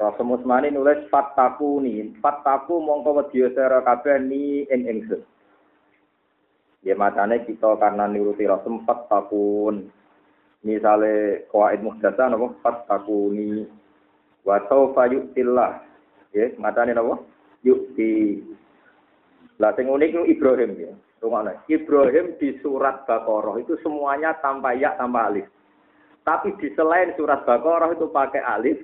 Rasul Musmani nulis fattaku ni, fattaku mongko wedya sira kabeh ni ing ingsun. Ya matane kita karena nuruti Rasul fattakun. Misale qawaid muhdasa napa fattakuni wa sawfa yu'tillah. Ya matane napa? Yukti. Lah sing unik itu Ibrahim ya. Rungokno. Ibrahim di surat Baqarah itu semuanya tanpa ya tanpa alif. Tapi di selain surat Baqarah itu pakai alif,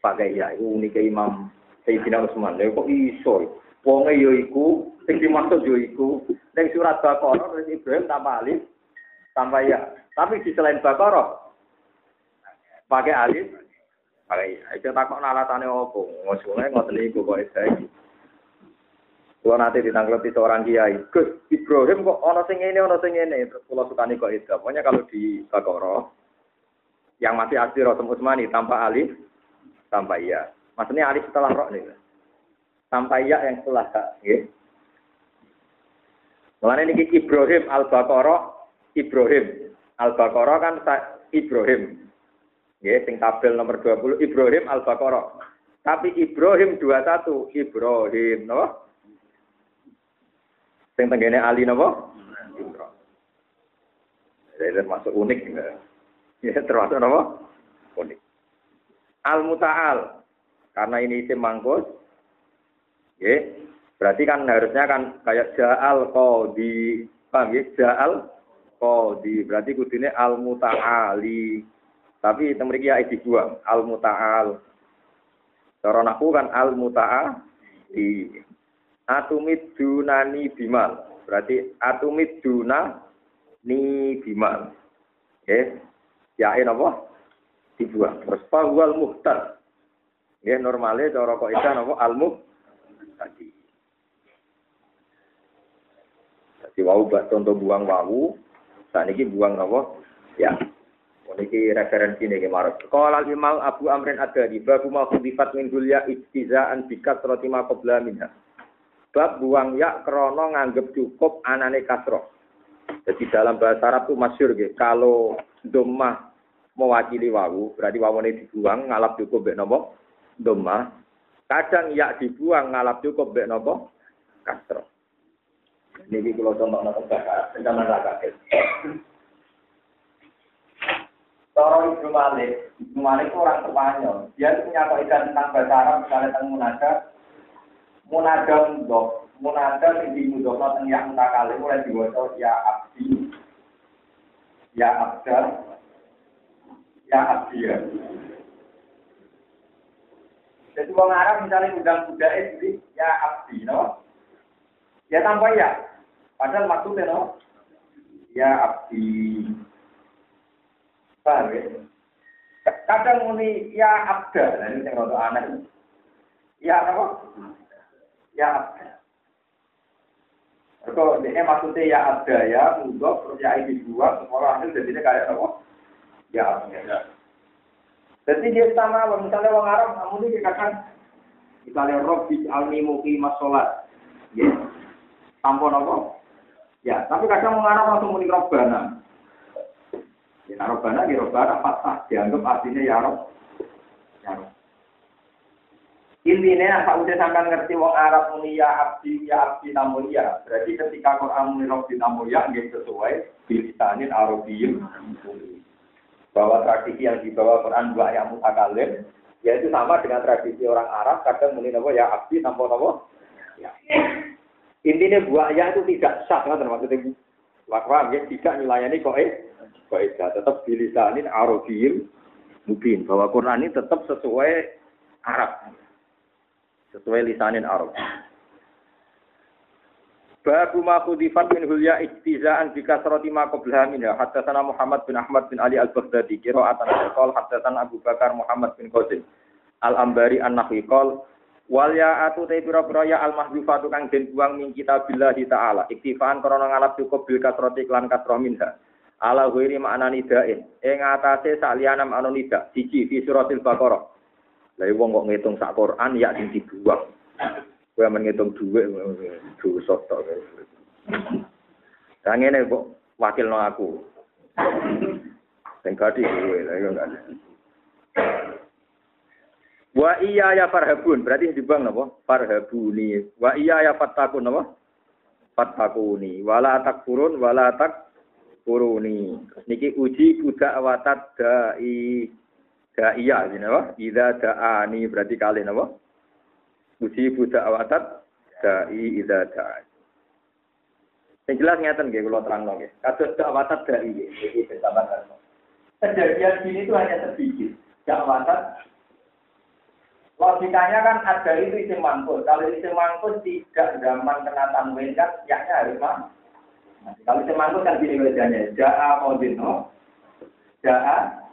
pakai ya itu unik Imam Sayyidina Utsman lha kok iso? Wonge yo iku sing dimaksud yo iku ning surat Baqarah wis Ibrahim tanpa alif tanpa ya. Tapi di selain Baqarah pakai alif pakai ya. Itu takok alatane opo ngosone ngoten niku kok iki Kalau nanti ditanggapi seorang kiai, Gus Ibrahim kok ono sing ini, ono sing ini, terus kalau sukani kok itu. Pokoknya kalau di Baqarah, yang masih asli Rasul Utsmani tanpa alif, tanpa iya. Maksudnya alif setelah roh nih. Tanpa iya yang setelah kak. Ya. Mulanya ini Ibrahim Al-Baqarah, Ibrahim. Al-Baqarah kan Ibrahim. Ya, sing tabel nomor 20 Ibrahim Al-Baqarah. Tapi Ibrahim 21 Ibrahim, no? Sing tenggene Ali napa? Ibrahim. Jadi termasuk unik. Ya, termasuk napa? Unik. Al-Muta'al. Karena ini isim mangkus. Ya, berarti kan harusnya kan kayak Ja'al Qadi. Paham ya? Ja'al Qadi. Berarti kudune Al-Muta'ali. Tapi temriki ya dibuang. Al-Muta'al. Cara naku kan Al-Muta'ali. Atumid dunani bimal. Berarti atumid dunani bimal. Ya, yain apa? Dibuang. Terus fahual muhtar. Ya normalnya cara kok ikan apa almu tadi. Jadi wau bak contoh buang wau, saat ini buang apa? Ya. Ini referensi nih kemarin. Kalau Imam Abu Amrin ada di bab mau khudifat min dulya istizaan bikat roti qabla minha. Bab buang ya krono nganggep cukup anane kasroh. Jadi dalam bahasa Arab itu masyur gitu. Kalau domah mewakili wawu, berarti ini dibuang ngalap cukup mbek nopo? Doma. Kadang ya dibuang ngalap cukup mbek nopo? Kastro. Niki kula contoh nopo bakar, sampeyan ra kaget. Toro Ibnu Malik, Ibnu Malik itu orang Spanyol. Dia itu punya kaidah tentang bahasa Arab, misalnya tentang munada. Munada mudok. Munada yang dimudok tentang yang mutakali mulai diwaca ya abdi, ya abdal, ya abdiya. Jadi orang Arab misalnya undang budaya jadi ya abdi, no? Ya tanpa ya. Padahal maksudnya no? Ya abdi. Paham ya? Kadang muni ya abda, nah ini yang rada aneh. Ya apa? Ya abda. Kalau ini maksudnya ya abda ya, mudok, terus ya ini dua, semua hasil jadinya kayak apa? Ya, ya. Jadi dia sama, misalnya orang Arab, namun ini dikatakan, misalnya Robi almi muki masolat, ya, tampon apa? Ya, tapi kadang orang Arab langsung muni Robbana. Ya, nah, Robbana, ya Robbana, fatah, dianggap artinya ya Rob. Ya Rob. Intinya, apa udah sampai ngerti wong Arab muni ya abdi, ya abdi namun ya. Berarti ketika Quran muni Robi namun ya, sesuai bilisanin Arabiyim bahwa tradisi yang dibawa Quran dua yang mutakalim yaitu sama dengan tradisi orang Arab kadang muni nopo ya abdi tanpa nopo. Ya. intinya buah ya itu tidak sah kan maksudnya. Wakwa ya? Tidak melayani kok eh kok tetap bilisanin Arabiyim mungkin bahwa Quran ini tetap sesuai Arab. Sesuai lisanin Arab Babu ma khudifat min hulya ijtizaan bi kasrati ma qablaha minha. Muhammad bin Ahmad bin Ali Al-Baghdadi qira'atan qol haddatsana Abu Bakar Muhammad bin Qasim. Al Ambari An Nahwi qol wal ya atu te pira-pira ya al mahdzufatu kang den buang min kitabillahi taala. Iktifaan krana ngalap cukup bil kasrati lan kasrah minha. Ala ghairi ma'na nidain ing atase saliyane anu nida siji fi suratil baqarah. Wong kok ngitung sak Quran ya dibuang kowe men ngitung dhuwit dosa tok Kang ngene kok wakilno aku. Sing gadi kowe lha yo kan. Wa iya ya farhabun, berarti dibuang napa? Farhabuni. Wa iya ya fattakun napa? Fattakuni. Wala takfurun wala takfuruni. Niki uji kuda awatat dai da'iya ini apa? Idza da'ani berarti kali napa? Uji budak awatat da'i idza da'ani. Yang jelas ngeten nggih kula terangno nggih. Kados da'watat da'i iki bersama Kejadian gini itu hanya sedikit. Da'watat Logikanya kan ada itu isim mangkus. Kalau isim mangkus tidak zaman kena tanwin kan, yaknya harus mah. Kalau isim mangkus kan gini wajahnya. Ja'a kodin, no? Ja'a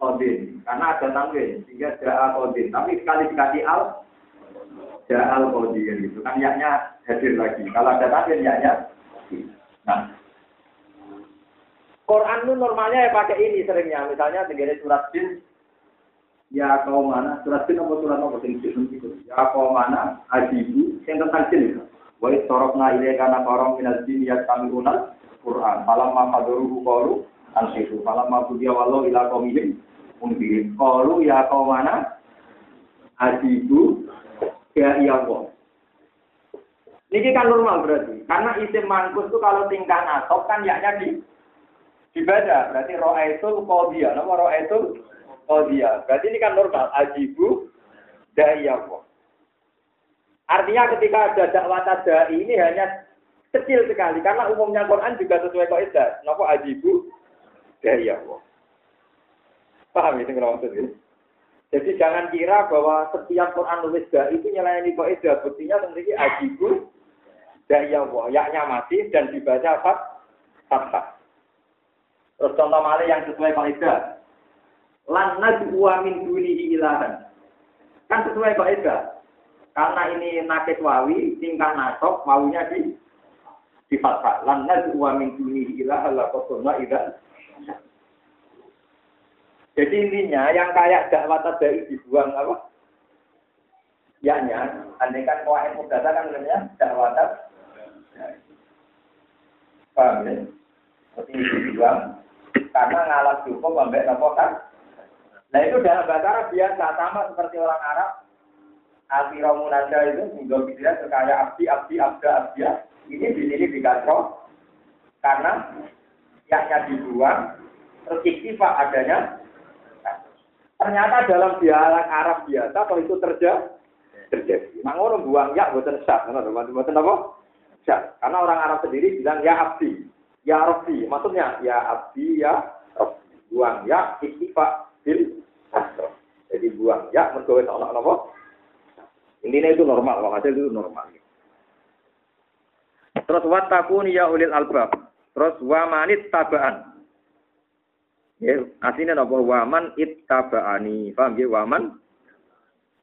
kodin. Karena ada tanwin, sehingga ja'a kodin. Tapi sekali dikasih al, ja'a al kodin gitu. Kan yaknya hadir lagi. Kalau ada tanwin, yaknya. Nah, Quran itu normalnya ya pakai ini seringnya. Misalnya tinggal surat jin Ya kau mana? Surat jin apa surat apa sing itu? Ya kau mana? Ajibu yang tentang jin itu. Wa istorokna ilaika nafarom minal jin ya kami unal Quran. Falam ma faduruhu qalu ansiru. Falam ma budiya wallahu ila qaumihim unbirin. Qalu ya kau mana? Ajibu ya iya Allah. Ini kan normal berarti. Karena isim mangkus itu kalau tingkah nasab kan yaknya di dibaca. Berarti roa itu qadiyah. Nama roa itu Oh dia, berarti ini kan normal. Ajibu da'iyawo. Artinya ketika ada dakwah tadai ini hanya kecil sekali. Karena umumnya Quran juga sesuai kaidah. Napa ajibu da'iyawo. Paham itu kalau maksud ini? Jadi jangan kira bahwa setiap Quran nulis da itu nyelayani kaidah. Buktinya sendiri ajibu da'iyawo. Yaknya masih dan dibaca fat fathah. Terus contoh malih yang sesuai kaidah lan najwa min dunihi ilahan. Kan sesuai kaidah. Karena ini nakis wawi, tingkah nasok, wawunya di di fathah. Lan najwa min dunihi ilahan la ilah. Jadi intinya yang kayak dakwah dari dibuang apa? Yaknya, andai kan kuah mudata kan namanya dakwah Paham ya? Seperti dibuang karena ngalah cukup sampai nopo kan? Nah itu dalam bahasa Arab biasa sama seperti orang Arab. Alfiro munada itu hingga bisa sekaya abdi, abdi, abda, abdia. Ini di sini dikasih karena yaknya dibuang, terus adanya. Ternyata dalam dialek Arab biasa kalau itu terjadi, terjadi. Mangono buang ya buatan syak, buatan apa? Syak. Karena orang Arab sendiri bilang ya abdi, ya rabbi. Maksudnya ya abdi, ya rabbi. Buang ya ikhtifa bil jadi buang ya mergo wis ana napa? Intinya itu normal, kalau hasil itu normal. Terus watakun ya ulil albab. Terus wamanit tabaan. Ya, aslinya napa waman ittaba'ani. Paham ya? Waman?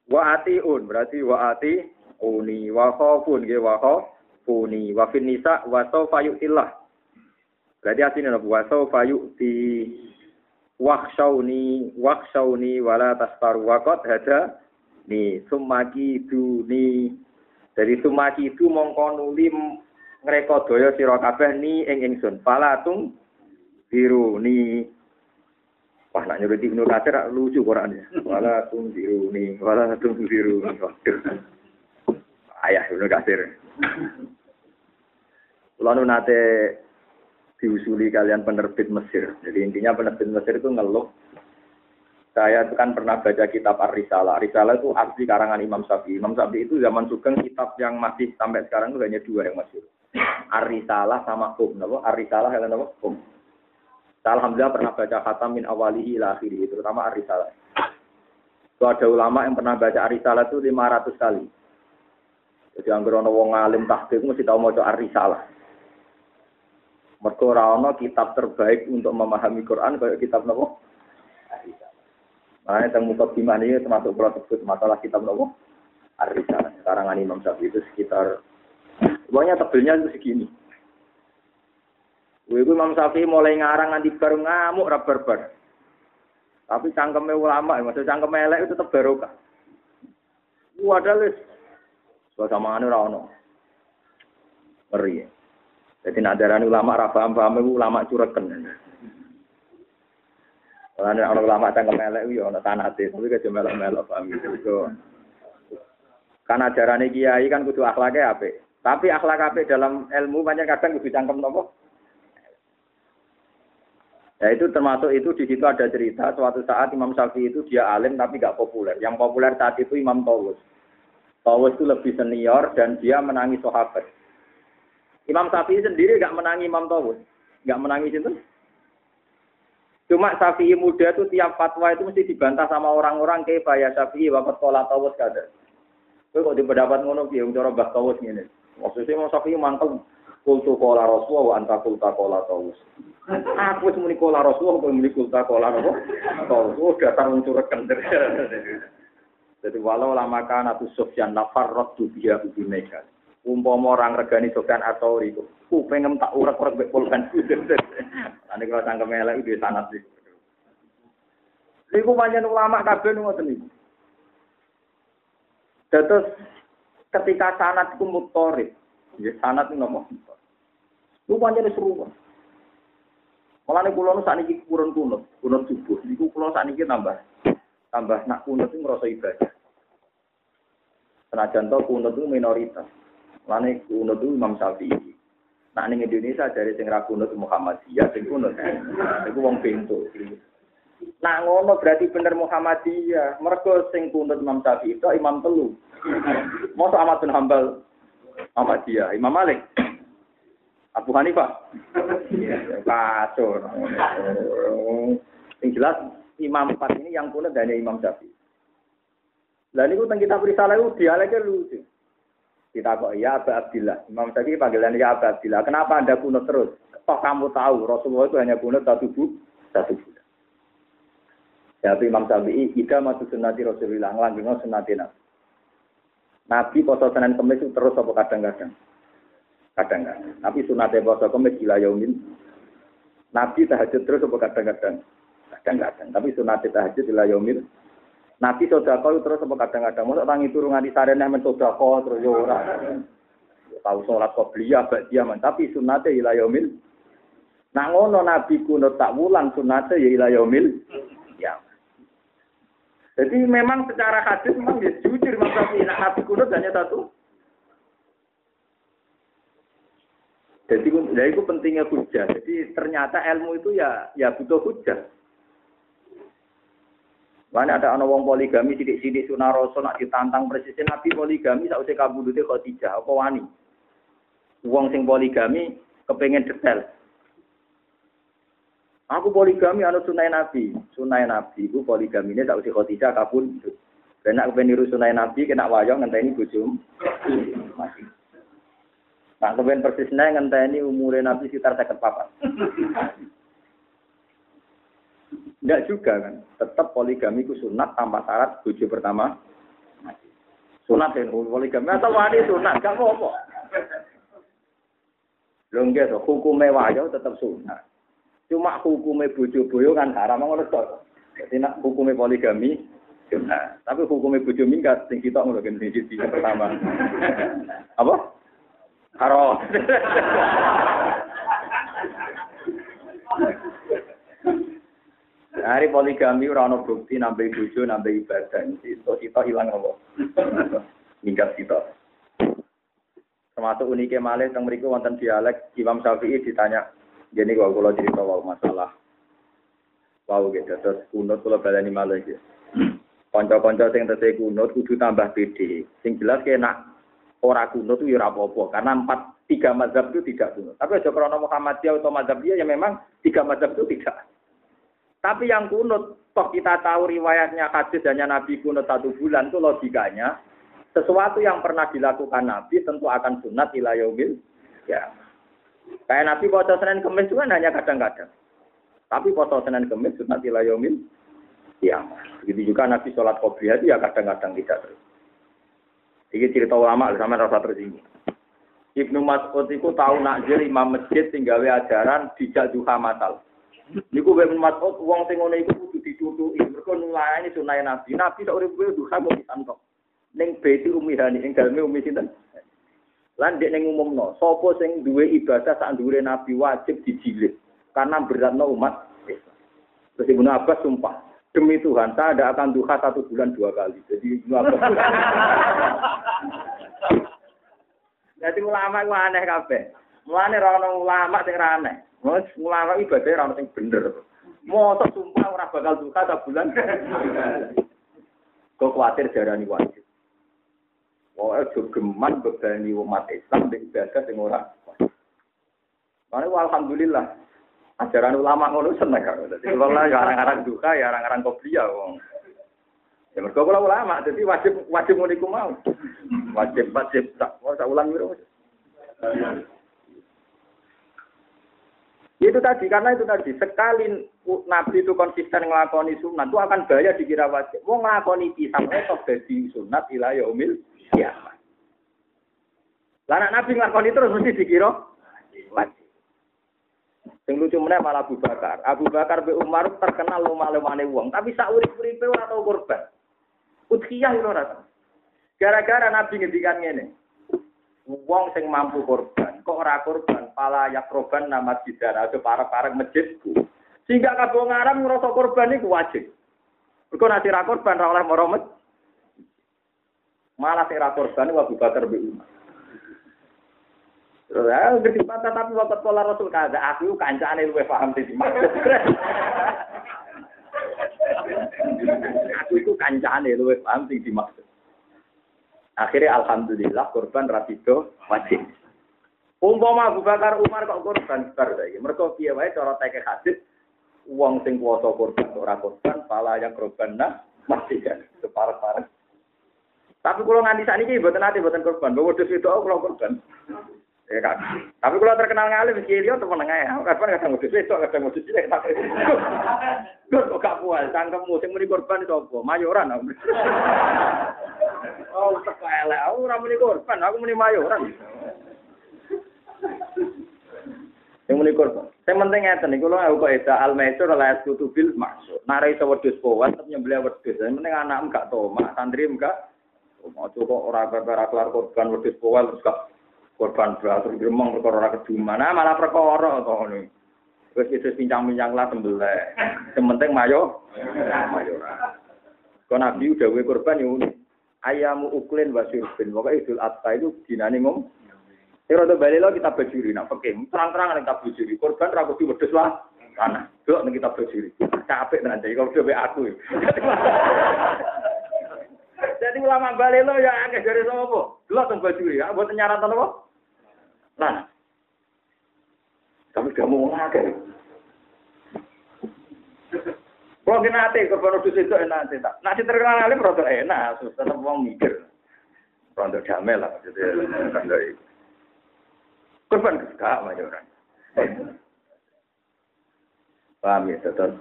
Wa atiun berarti wa ati uni wa khafun nggih wa khafuni wa fin nisa wa sawfa yu'tillah. Berarti aslinya napa wa sawfa yu'ti. Wakshauni wakshauni wala tastaru wakot hada ni. Sumaki duni dari sumaki itu mongko nuli ngreka daya sira kabeh ni ing ingsun. Falatung biru ni wah nak nyuruh Ibnu Katsir lucu Quran wala tung biru ni wala tung biru ni ayah Ibnu Katsir Lalu nate diusuli kalian penerbit Mesir. Jadi intinya penerbit Mesir itu ngeluh. Saya itu kan pernah baca kitab Ar-Risalah. Risalah itu asli karangan Imam Syafi'i. Imam Syafi'i itu zaman Sugeng kitab yang masih sampai sekarang itu hanya dua yang masih. Ar-Risalah sama Hum. Ar-Risalah yang apa? Alhamdulillah pernah baca khatam min awalihi ila akhiri, terutama Ar-Risalah. Itu ada ulama yang pernah baca Ar-Risalah itu 500 kali. Jadi anggar ana wong alim tahqiq mesti tau maca Ar-Risalah. Mergo kitab terbaik untuk memahami Quran kayak kitab napa? Makanya tentang muka gimana ini termasuk kalau sebut masalah kitab nopo Ar-Risalah. Sekarang Imam Syafi'i itu sekitar, pokoknya tebelnya itu segini. Ibu Imam Syafi'i mulai ngarang nanti baru ngamuk rabar-bar. Tapi cangkemnya ulama, maksud cangkemnya elek itu tetap barokah. Wadah les. Suasana anu rano. Ngeri. Jadi nadaran ulama rafa paham ulama cureken. Karena orang ulama cangkem elek yo ana sanate, tapi kejo melok-melok paham gitu. Kan ajarane kiai kan kudu akhlaknya apik. Tapi akhlak apik dalam ilmu banyak kadang kudu cangkem nopo? Ya itu termasuk itu di situ ada cerita suatu saat Imam Syafi'i itu dia alim tapi gak populer. Yang populer saat itu Imam Tawus. Tawus itu lebih senior dan dia menangi sahabat. Imam Syafi'i sendiri gak menangi Imam Tawus. Gak menangi itu. Cuma Syafi'i muda itu tiap fatwa itu mesti dibantah sama orang-orang kayak ya Syafi'i wakat kola tawus kada. Kok pendapat ngono piye cara Mbah Tawus ngene. Maksudnya mau Syafi'i mantep kultu kola Rasulullah wa anta kulta kola tawus. Aku wis muni kola Rasulullah kok muni kulta kola apa? Tawus. Oh dasar cureken. Jadi walau lama kan atau Sofyan nafar rotu dia ubi mega. Umpama orang regani Sofyan atau itu, ku pengen tak urak-urak mbek pulpen. Ane kalau cangkem elek itu sanat sih. Iku panjang ulama kabeh ngoten niku. Terus ketika sanat mutorib, ya sanat itu ngomong. Lu panjang seru. Malah nih kulo saat ini kurun kunut, kunut subuh. Niku kulo saat ini tambah, tambah nak kunut itu ngerasa ibadah. Senajan to kunut itu minoritas. Malah nih kunut itu Imam Syafi'i. Nah ning Indonesia dari sing ra kunut Muhammadiyah sing kunut. Iku wong pintu. Nah ngono berarti bener Muhammadiyah. Mergo sing kunut Imam Syafi'i itu Imam telu. Masa Ahmad bin Hambal Muhammadiyah, Imam Malik. Abu Hanifah. Kacau. Yang jelas Imam empat ini yang kunut hanya Imam Syafi'i. Lalu itu tentang kitab risalah itu dialeknya lucu. Kita kok ya Abu Abdillah. Imam Syafi'i panggilan ya Abu Abdillah. Kenapa Anda kunut terus? Toh kamu tahu Rasulullah itu hanya kunut satu bu, satu bulan. Jadi Imam Syafi'i ida matu sunnati Rasulullah ngelanggeng sunnati Nabi. Nabi poso Senin Kamis terus apa kadang-kadang. Kadang-kadang. Tapi sunatnya poso Kamis gila yaumin. Nabi tahajud terus apa kadang-kadang. Kadang-kadang. Tapi sunatnya tahajud gila yaumin. Nabi sodako terus apa kadang-kadang. Masa orang itu rungan di men sodako terus ya ora. Tahu sholat qobliyah bak dia tapi sunate ila yaumil. Nah ngono Nabi kuno tak wulan sunate ya ila yaumil. Jadi memang secara hadis memang dia jujur Imam Syafi'i nah, Nabi kuno hanya satu. Jadi ya itu pentingnya hujah. Jadi ternyata ilmu itu ya ya butuh hujah. Mana ada anak wong poligami sidik-sidik sunah rasul nak ditantang presiden Nabi poligami sak usah kabudute Khadijah apa wani. Wong sing poligami kepengen detail. Aku poligami anu sunai Nabi, sunai Nabi iku poligami ini tak usah Khadijah kabun. Dan nak kepengen niru sunai Nabi kena wayang ngenteni bojo. Masih. Nak kepengen persisnya ngenteni umure Nabi sekitar 54. Enggak juga kan. Tetap poligami ku sunat tanpa syarat bojo pertama. Sunat ya, poligami atau wani sunat gak apa-apa. Lho hukume wayo tetap sunat. Cuma hukume bojo boyo kan haram ngono to. Jadi nak hukume poligami sunat. Tapi hukume bojo minggat sing kita ngono kan sing pertama. Apa? Haram. Hari poligami ora ana bukti nambah bojo nambah ibadah. Itu kita hilang apa? Minggat kita. Termasuk uniknya malih teng mriku wonten dialek Imam Syafi'i ditanya, jadi kalau kula cerita wau masalah wau gitu terus kunut kula balani malih gitu. Kanca-kanca sing tesih kunut kudu tambah pede. Sing jelas kena ora kunut itu ya apa-apa karena empat tiga mazhab itu tidak kunut. Tapi aja krana Muhammadiyah atau mazhab dia ya memang tiga mazhab itu tidak. Tapi yang kunut, toh kita tahu riwayatnya hadis hanya Nabi kunut satu bulan, itu logikanya sesuatu yang pernah dilakukan Nabi tentu akan sunat ila yaumil ya. Kayak Nabi foto Senin Kemis itu kan hanya kadang-kadang. Tapi foto Senin Kemis sunat ila yaumil kiamat. Begitu juga Nabi sholat qobliyah itu ya kadang-kadang tidak terus. Ini cerita ulama sama rasa tersinggung. Ibnu Mas'ud itu tahu nakjir imam masjid tinggal ajaran dijak duha matal. Niku Ibnu Mas'ud wong sing ngono iku kudu ditutuki. Mergo nulayani sunah Nabi. Nabi sak urip kuwi duha kok disantok. Ning beti umihani ing daleme umi sinten? Lan dek ning umumno, sapa sing duwe ibadah sak dhuwure Nabi wajib dijilid karena beratno umat Terus Ibnu Abbas sumpah, demi Tuhan saya tidak akan duha satu bulan dua kali. Jadi Ibnu Abbas. Jadi ulama itu aneh kabeh. Mulane ra ono ulama sing ra aneh. Ulama ibadah ra ono sing bener. Mosok sumpah ora bakal duka ta bulan. Kok kuatir jarani wajib. Oh, aja geman bebani umat Islam di ibadah sing ora. Mane alhamdulillah. Ajaran ulama ngono seneng kok. Dadi kula ya arang-arang duka ya arang-arang kopiah wong. Ya mergo kula ulama, jadi wajib wajib ngono iku mau. Wajib wajib tak mau tak ulang wiro. Itu tadi karena itu tadi sekali Nabi itu konsisten ngelakoni sunat itu akan bahaya dikira wajib. Mau ngelakoni pisang itu jadi sunat ilah yaumil kiamat. Lah Nabi ngelakoni terus mesti dikira wajib. Sing lucu meneh malah Abu Bakar. Abu Bakar be Umar terkenal lumale-lumane wong, tapi sak urip-uripe ora tau korban. Udhiyah itu ora Gara-gara Nabi ngendikan ngene. Wong sing mampu korban, kok ora korban, pala yak korban nama sidara, aja para-para masjidku. Sehingga kabeh ngaram ngrasa korban iku wajib. Mergo nanti ra korban ra oleh moromet. Malah sing ra korban Abu Bakar be Umar. Ya ngerti tapi waktu pola Rasul kada aku kancane luwe paham sih maksud. aku itu kancane luwe paham sih dimaksud. Akhirnya alhamdulillah korban rapido wajib. Umpama Abu Bakar Umar kok korban bar saiki. Mergo piye wae cara teke hadis wong sing kuwasa korban ora korban pala yang korban nah masih kan separah-parah. Tapi kalau nganti saat ini buatan nanti buatan korban, bahwa wedus itu aku kalau korban. Ya kan. Tapi kalau terkenal ngalim mesti dia tuh menengah ya. Kapan kadang modus itu, kadang modus cilik tak. Gus kok gak puas, cangkemmu sing muni korban itu apa? Mayoran. Oh, teka elek. Aku ora muni korban, aku muni mayoran. Yang muni korban. Sing penting ngeten niku lho aku kok eda al-maisur la kutubil maksud. Nare iso wedhus powan tetep nyembelih wedhus. Sing penting anak enggak toma, santri enggak. Mau kok ora kelar korban wedhus powan terus gak korban beratur gremeng perkara ora. Nah, malah perkara to ngono. Wis wis pincang-pincang lah sembelih. Sementing mayo mayo ora. Kau nabi udah korban yo ayamu uklin wa syurbin. Pokoknya Idul Adha itu dinane ngom. Ora to bali lo kita bajuri nak peke. Terang-terang kita bajuri. Korban ra kudu wedhus lah. Tanah. Delok ning kita bajuri. Capek tenan jadi kalau dhewe aku. Jadi ulama bali lo ya akeh dari sapa? Delok teng bajuri ya, buat nyaratan apa? Nah, tapi kamu mau ngake. Kalau kita nanti korban udus itu enak sih tak. Nasi terkenal kali produk enak, tetap uang mikir. Produk damai lah maksudnya. Korban gak aja orang. Paham ya, tetap.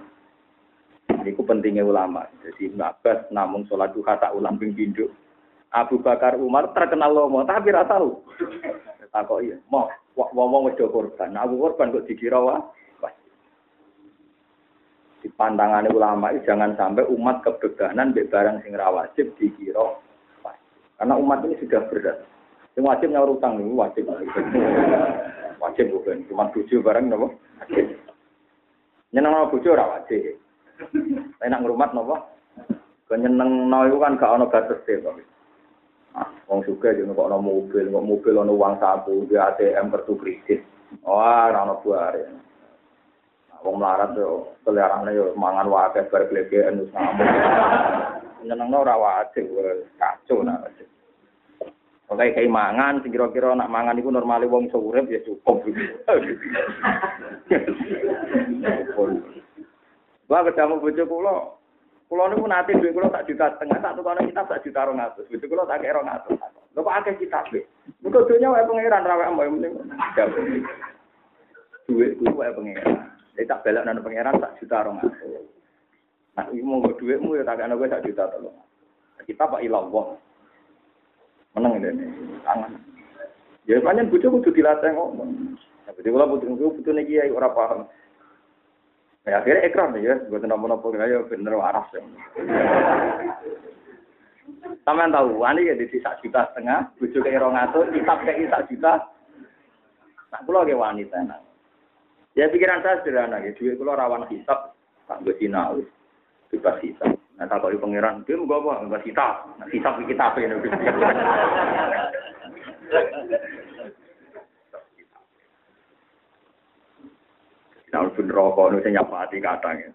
Ini ku pentingnya ulama. Jadi Ibn Abbas namun sholat duha tak ulang ping Abu Bakar Umar terkenal lomo, tapi rasa tahu. Takok iya, mau wong wedo korban. Aku korban kok dikira wah. Di pandangan ulama itu jangan sampai umat kebebanan be barang sing ra wajib dikira Karena umat ini sudah berat. Yang wajib nyaur utang ini wajib. wajib bukan, cuma tujuh barang nopo. Nyeneng nopo bojo ora wajib. Enak ngrumat nopo? Kenyeneng no itu kan gak ono batas deh, Wong juga juga kok ono mobil, kok mobil ono uang saku, di ATM kartu kredit. Wah, ora ono buare. Wong melarat yo kelerane yo mangan wae bar glegeken wis ngamuk. Nyenengno ora wajib kacau nak wajib. Oke, kayak mangan, sing kira-kira nak mangan itu normal wong iso urip ya cukup. Wah, ketemu bojo kula, Kulo niku nate duit kulo tak juta setengah, tak tukane kita tak juta rong atus. Itu kulo tak kira atus. Lho kok akeh kita be. Muga dunya wae pangeran ra wae mbok mending. Duit kuwi wae pangeran. Jadi tak belok nang pangeran tak juta rong atus. Nah, iki mau duitmu ya tak ana kowe sak juta tolong. Kita Pak Ilallah. Menang ini. Tangan. Ya pancen bojo kudu dilatih ngomong. Jadi kalau butuh butuh nih kiai orang paham. Ya akhirnya ekran ya, buat nopo-nopo ya bener waras ya. Sampeyan tahu, ani ya di sak juta setengah, bojo ke rong atus, kitab kayak sak juta. Nah, kula ge wanita nah. Ya pikiran saya sederhana ya, duit kula rawan hisap, tak mbok sinau. Bebas hisap. Nah, tak kok pangeran, dia mau apa? Bebas hisap. Nah, hisap iki kitab ini. Nah, pun rokok nu sing nyapati kadang ya.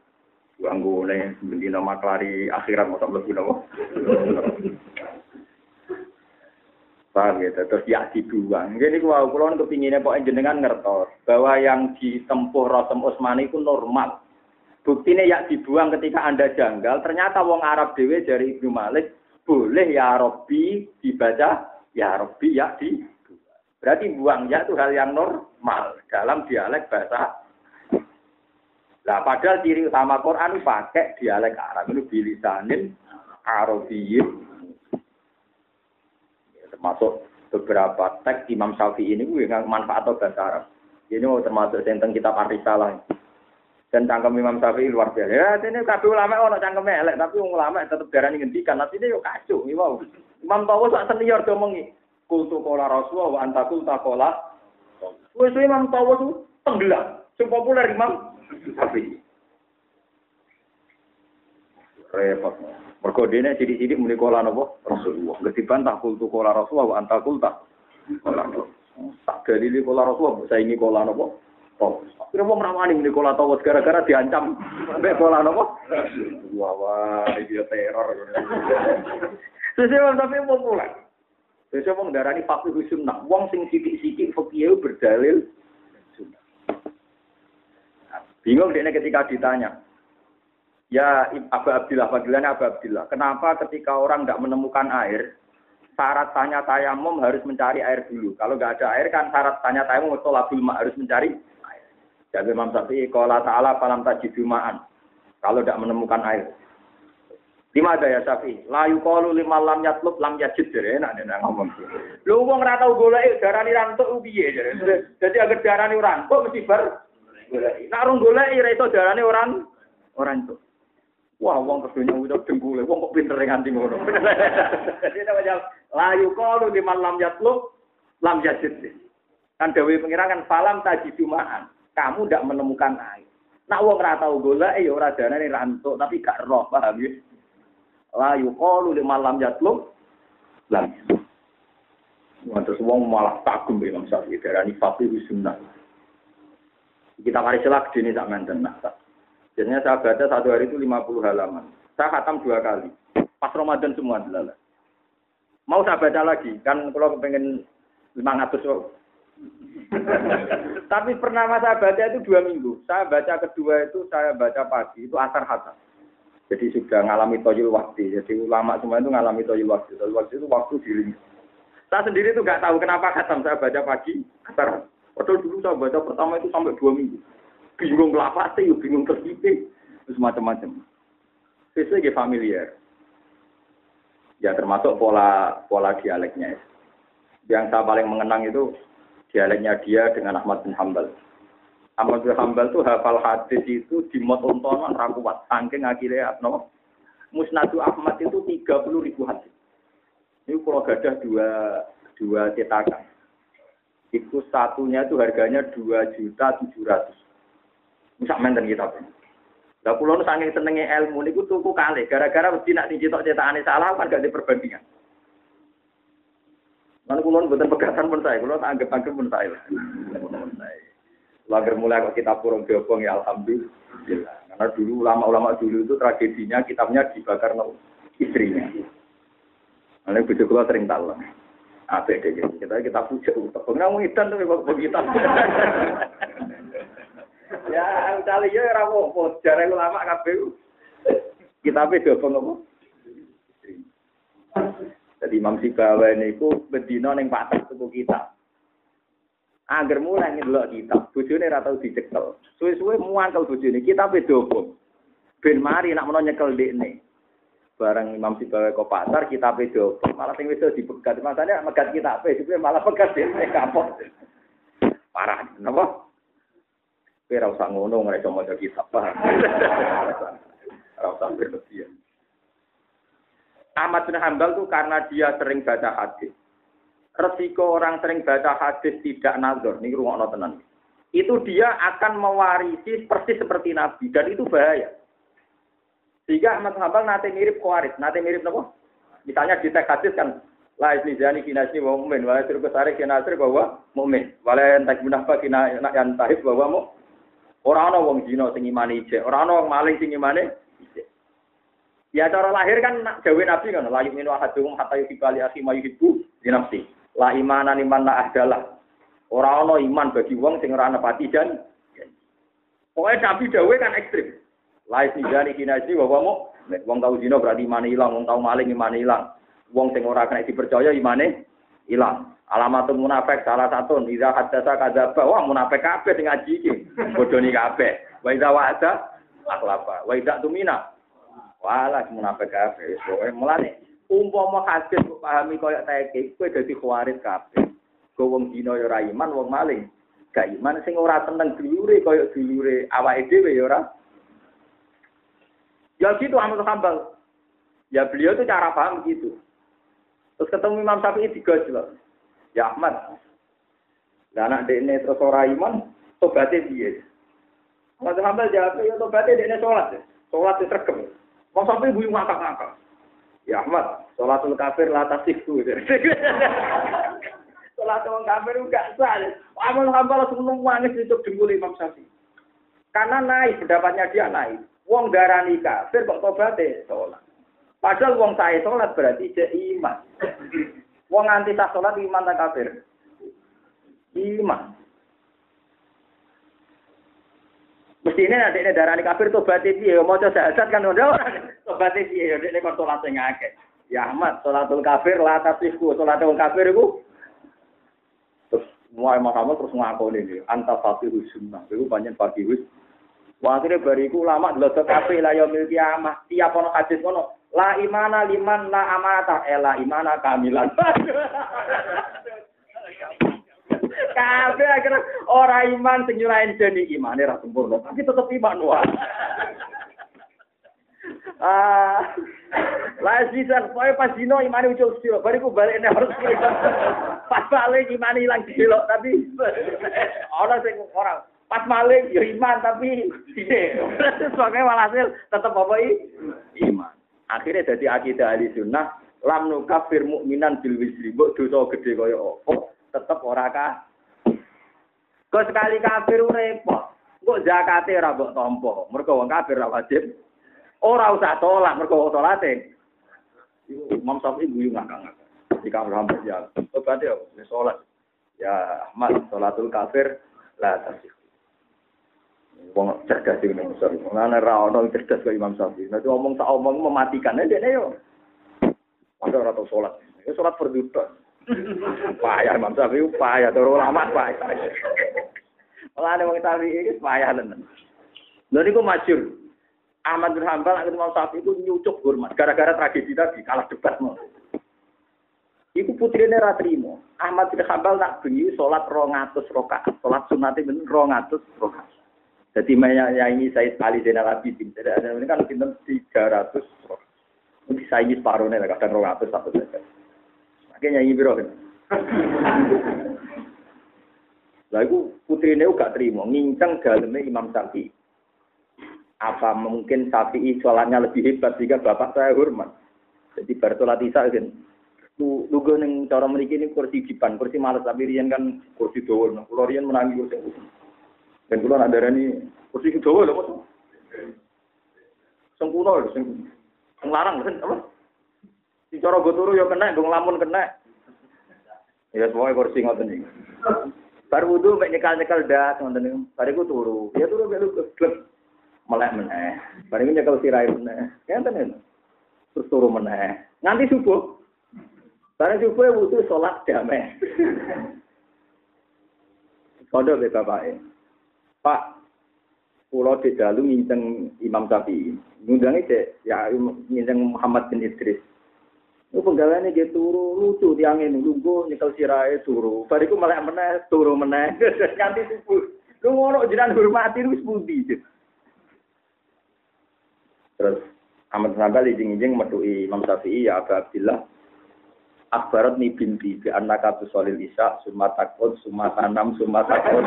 Anggone bendina maklari akhirat mau mlebu napa. Paham gitu, terus ya dibuang. Jadi kalau kulon kepinginnya pokoknya jenengan ngertos bahwa yang ditempuh Rasul Utsmani itu normal. Buktinya ya dibuang ketika anda janggal. Ternyata wong Arab dewe dari Ibnu Malik boleh ya Robbi dibaca ya Robbi ya di. Berarti buang ya itu hal yang normal dalam dialek bahasa Nah, padahal ciri utama Quran pakai dialek Arab itu bilisanin Arabiyyin. Ya, termasuk beberapa teks Imam Syafi'i ini gue manfaat bahasa Arab. Ini mau termasuk tentang kitab Arisalah. Dan cangkem Imam Syafi'i luar biasa. Ya, ini kabeh ulama ono cangkem elek, tapi ulama tetap darani ngendikan. Nanti ini yo kacau, wow. Imam Tawo sak senior ngomongi. Kultu kola Rasulullah wa antakul takola. Wes Imam Tawo tuh tenggelam. Sing populer Imam tapi repot. Mergo dene sidik-sidik muni kola napa? Rasulullah. Nggak dibantah kultu kola Rasulullah wa anta kulta. Kola Tak dalili kola Rasulullah saya ini kola napa? Kira mau merawani ini kola tawat gara-gara diancam mbek kola napa? Wah, wah, dia teror. Sesuai tapi mau pulang. Sesuai mau darani fakih sunnah. Wong sing sidik-sidik fakih berdalil Bingung dia ketika ditanya. Ya Abu Abdillah, panggilannya Abu Abdillah. Kenapa ketika orang tidak menemukan air, syarat tanya tayamum harus mencari air dulu. Kalau nggak ada air kan syarat tanya tayamum tolabul harus mencari. Jadi Imam Syafi'i kalau ta'ala falam tajidumaan. Kalau tidak menemukan air. Lima ada ya Syafi'i. Layu kalu lima lam yatlub lam yajid. Jadi enak dia ngomong. Lu wong ora tau golek darani rantuk piye. Jadi agar darani rantuk mesti golek. Nak rung golek ora iso darane orang orang itu. Wah, wong kedunya udah dengkule, wong kok pinter nganti ngono. Jadi apa jawab? Layu kalu di malam yatlub lam yajid. Kan dewi pengirangan falam tajidumaan. Kamu tidak menemukan air. Nak wong ora tau golek ya ora darane rantuk, tapi gak roh, paham ya? Layu kalu di malam yatlub lam terus wong malah kagum Imam Syafi'i darani fakih sunnah. Kita mari selak dini tak mantan nah. Jadinya saya baca satu hari itu 50 halaman. Saya khatam dua kali. Pas Ramadan semua adalah. Mau saya baca lagi, kan kalau kepengen 500 oh. Tapi pernah saya baca itu dua minggu. Saya baca kedua itu saya baca pagi, itu asar khatam. Jadi sudah ngalami toyul waktu. Jadi ulama semua itu ngalami toyul waktu. Toyul waktu itu waktu diri. Saya sendiri itu nggak tahu kenapa khatam. Saya baca pagi, asar Padahal dulu saya baca pertama itu sampai dua minggu. Bingung sih, bingung tersipi, terus macam-macam. Sesuai familiar. Ya termasuk pola pola dialeknya. Yang saya paling mengenang itu dialeknya dia dengan Ahmad bin Hambal. Ahmad bin Hambal tuh hafal hadis itu di motontonan rakuat. Saking akhirnya no, Musnadu Ahmad itu tiga puluh ribu hadis. Ini kalau gadah dua dua cetakan itu satunya itu harganya dua juta tujuh ratus. Misal menten kita pun. Lah pulau nu saking senenge ilmu niku tuku kali gara-gara mesti nak dicetok cetakane salah kan gak diperbandingan. Lalu pulau buatan pegatan pun saya, tak anggap anggap pun saya. Lager mulai kok kita purung diobong ya alhamdulillah. Karena dulu ulama-ulama dulu itu tragedinya kitabnya dibakar no istrinya. Lalu bujuk kula sering tahu Apa deh kita kita puja utang. Ngamu idan tuh kok begitu. Ya, kali ya ora apa-apa, jare ulama kabeh. Kita pe do apa? Jadi Imam Sibawa niku bedino ning pasar tuku kita. Angger mulai ndelok kita, bojone ora tau dicekel. Suwe-suwe muangkel bojone, kita pe dobo. Ben mari nak menawa nyekel dekne. Barang Imam Sibawa ke pasar, kita pedo. Malah sing wis dipegat. Masane megat kita pe, malah pegat dekne kapok. Parah, napa? Kowe ora usah ngono ngreco maca kitab, paham? Ora berlebihan. Ahmad bin Hambal tuh karena dia sering baca hadis. Resiko orang sering baca hadis tidak nazar, ini rumah tenan. Itu dia akan mewarisi persis seperti Nabi dan itu bahaya. Sehingga Ahmad bin Hambal nanti mirip kuarit, nanti mirip apa? Misalnya di teks hadis kan La isnizani kinasni wa mu'min, wa yasir kesari kinasri bahwa mu'min. Wala entak munafak kina yang tahib bahwa mu. Orang ana wong zina sing imane ijek, orang ana wong maling sing imane Ya cara lahir kan gawe Nabi kan la yu'minu ahaduhum hatta yuhibba li akhi ma yuhibbu li nafsi. La imana liman la ahdalah. Ora ana iman bagi wong sing ora nepati jan. Pokoke Nabi dawuh kan ekstrim. La isnijani kinaji wa wamu wong tau zina berarti imane ilang, wong tau maling imane ilang. Wong sing ora kena dipercaya imane ilang. Alamatul munafik salah satu idza hadatsa kadzaba wah munafik kabeh sing ngaji iki. Bodoni kabeh. Wa idza wa'ada akhlafa. Wa idza tumina Walah munafik kabeh. Pokoke mulane umpama hadis kok pahami koyo teke, kowe dadi khawarit kabeh. Go wong dina ya ora iman, wong maling gak iman sing ora tenang dulure koyo dulure awake dhewe ya ora. Ya gitu Ahmad Hambal. Ya beliau tuh cara paham gitu. Terus ketemu Imam Syafi'i digojlok. Ya Ahmad. Lah anak dekne terus ora iman, tobaté piye? Ahmad Hambal jawab, ya tobaté dekne salat. Salat itu regem. Wong sampai ibu ngakak-ngakak. Ya Ahmad, sholatul kafir la tasihku. Sholatul kafir enggak sah. Amal hamba langsung nangis itu dengkul Imam Syafi'i. Karena naik, pendapatnya dia naik. Wong darani kafir kok tobaté sholat. Padahal wong saya sholat berarti dia iman. Wong anti tak sholat iman tak kafir. Iman. Mestine nek nek darani kafir tobat piye ya maca syahadat kan ora tobat piye ya nek kon salat sing akeh. Ya Ahmad, salatul kafir la tasihku, salatul kafir iku terus mulai Muhammad terus ngakoni iki anta fatihu sunnah. Iku banyak. Wah akhirnya bariku lama delok kabeh la yaumil kiamah. Tiap ono hadis ngono, la imana liman la amata, eh la imana kamilan. Kabeh akhirnya ora iman sing nyurahin dene imane ra sempurna, tapi tetep iman wae. Ah, lah bisa, pokoknya pas dino imane ucul siro, bariku balik ini harus Pas balik imane hilang siro, tapi orang sing orang pas maling ya iman tapi sebagai walhasil tetap apa iman. Akhirnya jadi akidah ahli sunnah lam nukafir mukminan bil wisri mbok dosa gede kaya apa tetep ora kah Kok sekali kafir repot. Kok zakate ora mbok tampa. Mergo wong kafir ora wajib. Ora usah tolak mergo wong salate. Imam Syafi'i guyu ngakak-ngakak. Jika Muhammad ya, berarti ya, sholat. Ya, Ahmad, sholatul kafir, lah tasih. Wong cerdas iki ning Mesir. Ngene ra ono cerdas kaya Imam Syafi'i. Nek ngomong tak omong mematikan dene yo. Ada ora tau salat. Ya salat berduta. Payah Imam Syafi'i payah turu lama payah. Mulane wong Syafi'i iki payah tenan. Lha niku masyhur. Ahmad bin Hambal akhirnya Imam Syafi'i itu nyucuk hormat gara-gara tragedi tadi kalah debat mau. Iku putrine ra trimo. Ahmad bin Hambal nak bengi salat 200 rakaat. Salat sunat ben 200 rakaat. Jadi ya ini saya Ali Zainal Abidin. Jadi ada ini kan pinter 300 rakaat. Mungkin saya ini separuhnya kadang 200 satu saja. Makanya nyanyi biro. Lah iku putrine gak trimo, nginceng daleme Imam Syafi'i. Apa mungkin Syafi'i sholatnya lebih hebat sehingga bapak saya hormat. Jadi bar sholat isya kan. Lugu ning cara mriki ini kursi dipan, kursi males tapi riyen kan kursi dawa. Kula riyen menangi kursi. Dan kula nak darani kursi dawa lho, Mas. Sempurna lho sing kan apa? Di cara go turu ya kena, go nglamun kena. Ya semuanya kursi ngoten iki. Bar wudu mek nyekal-nyekal das ngoten niku. Bariku turu. Ya turu mek lu klep. Melek meneh. Bariku nyekel sirai meneh. Ngenten ya. Terus turu meneh. Nganti subuh. Bareng subuh wudu salat damai. Kodok be bapake. Pak, Pulau di dalu nginceng Imam Syafi'i. Ngundangnya cek, ya nginceng Muhammad bin Idris. Itu penggawaannya dia turu, lucu tiang ini, nunggu nyekel sirai turu. Bariku malah meneh, turu meneh, ganti subuh. Lu ngono jiran hormati, lu sebudi. Terus Ahmad Sambal izin-izin medui Imam Syafi'i ya Abu Abdillah Akbarat ni binti bi annaka solil isya summa takun summa tanam summa takun.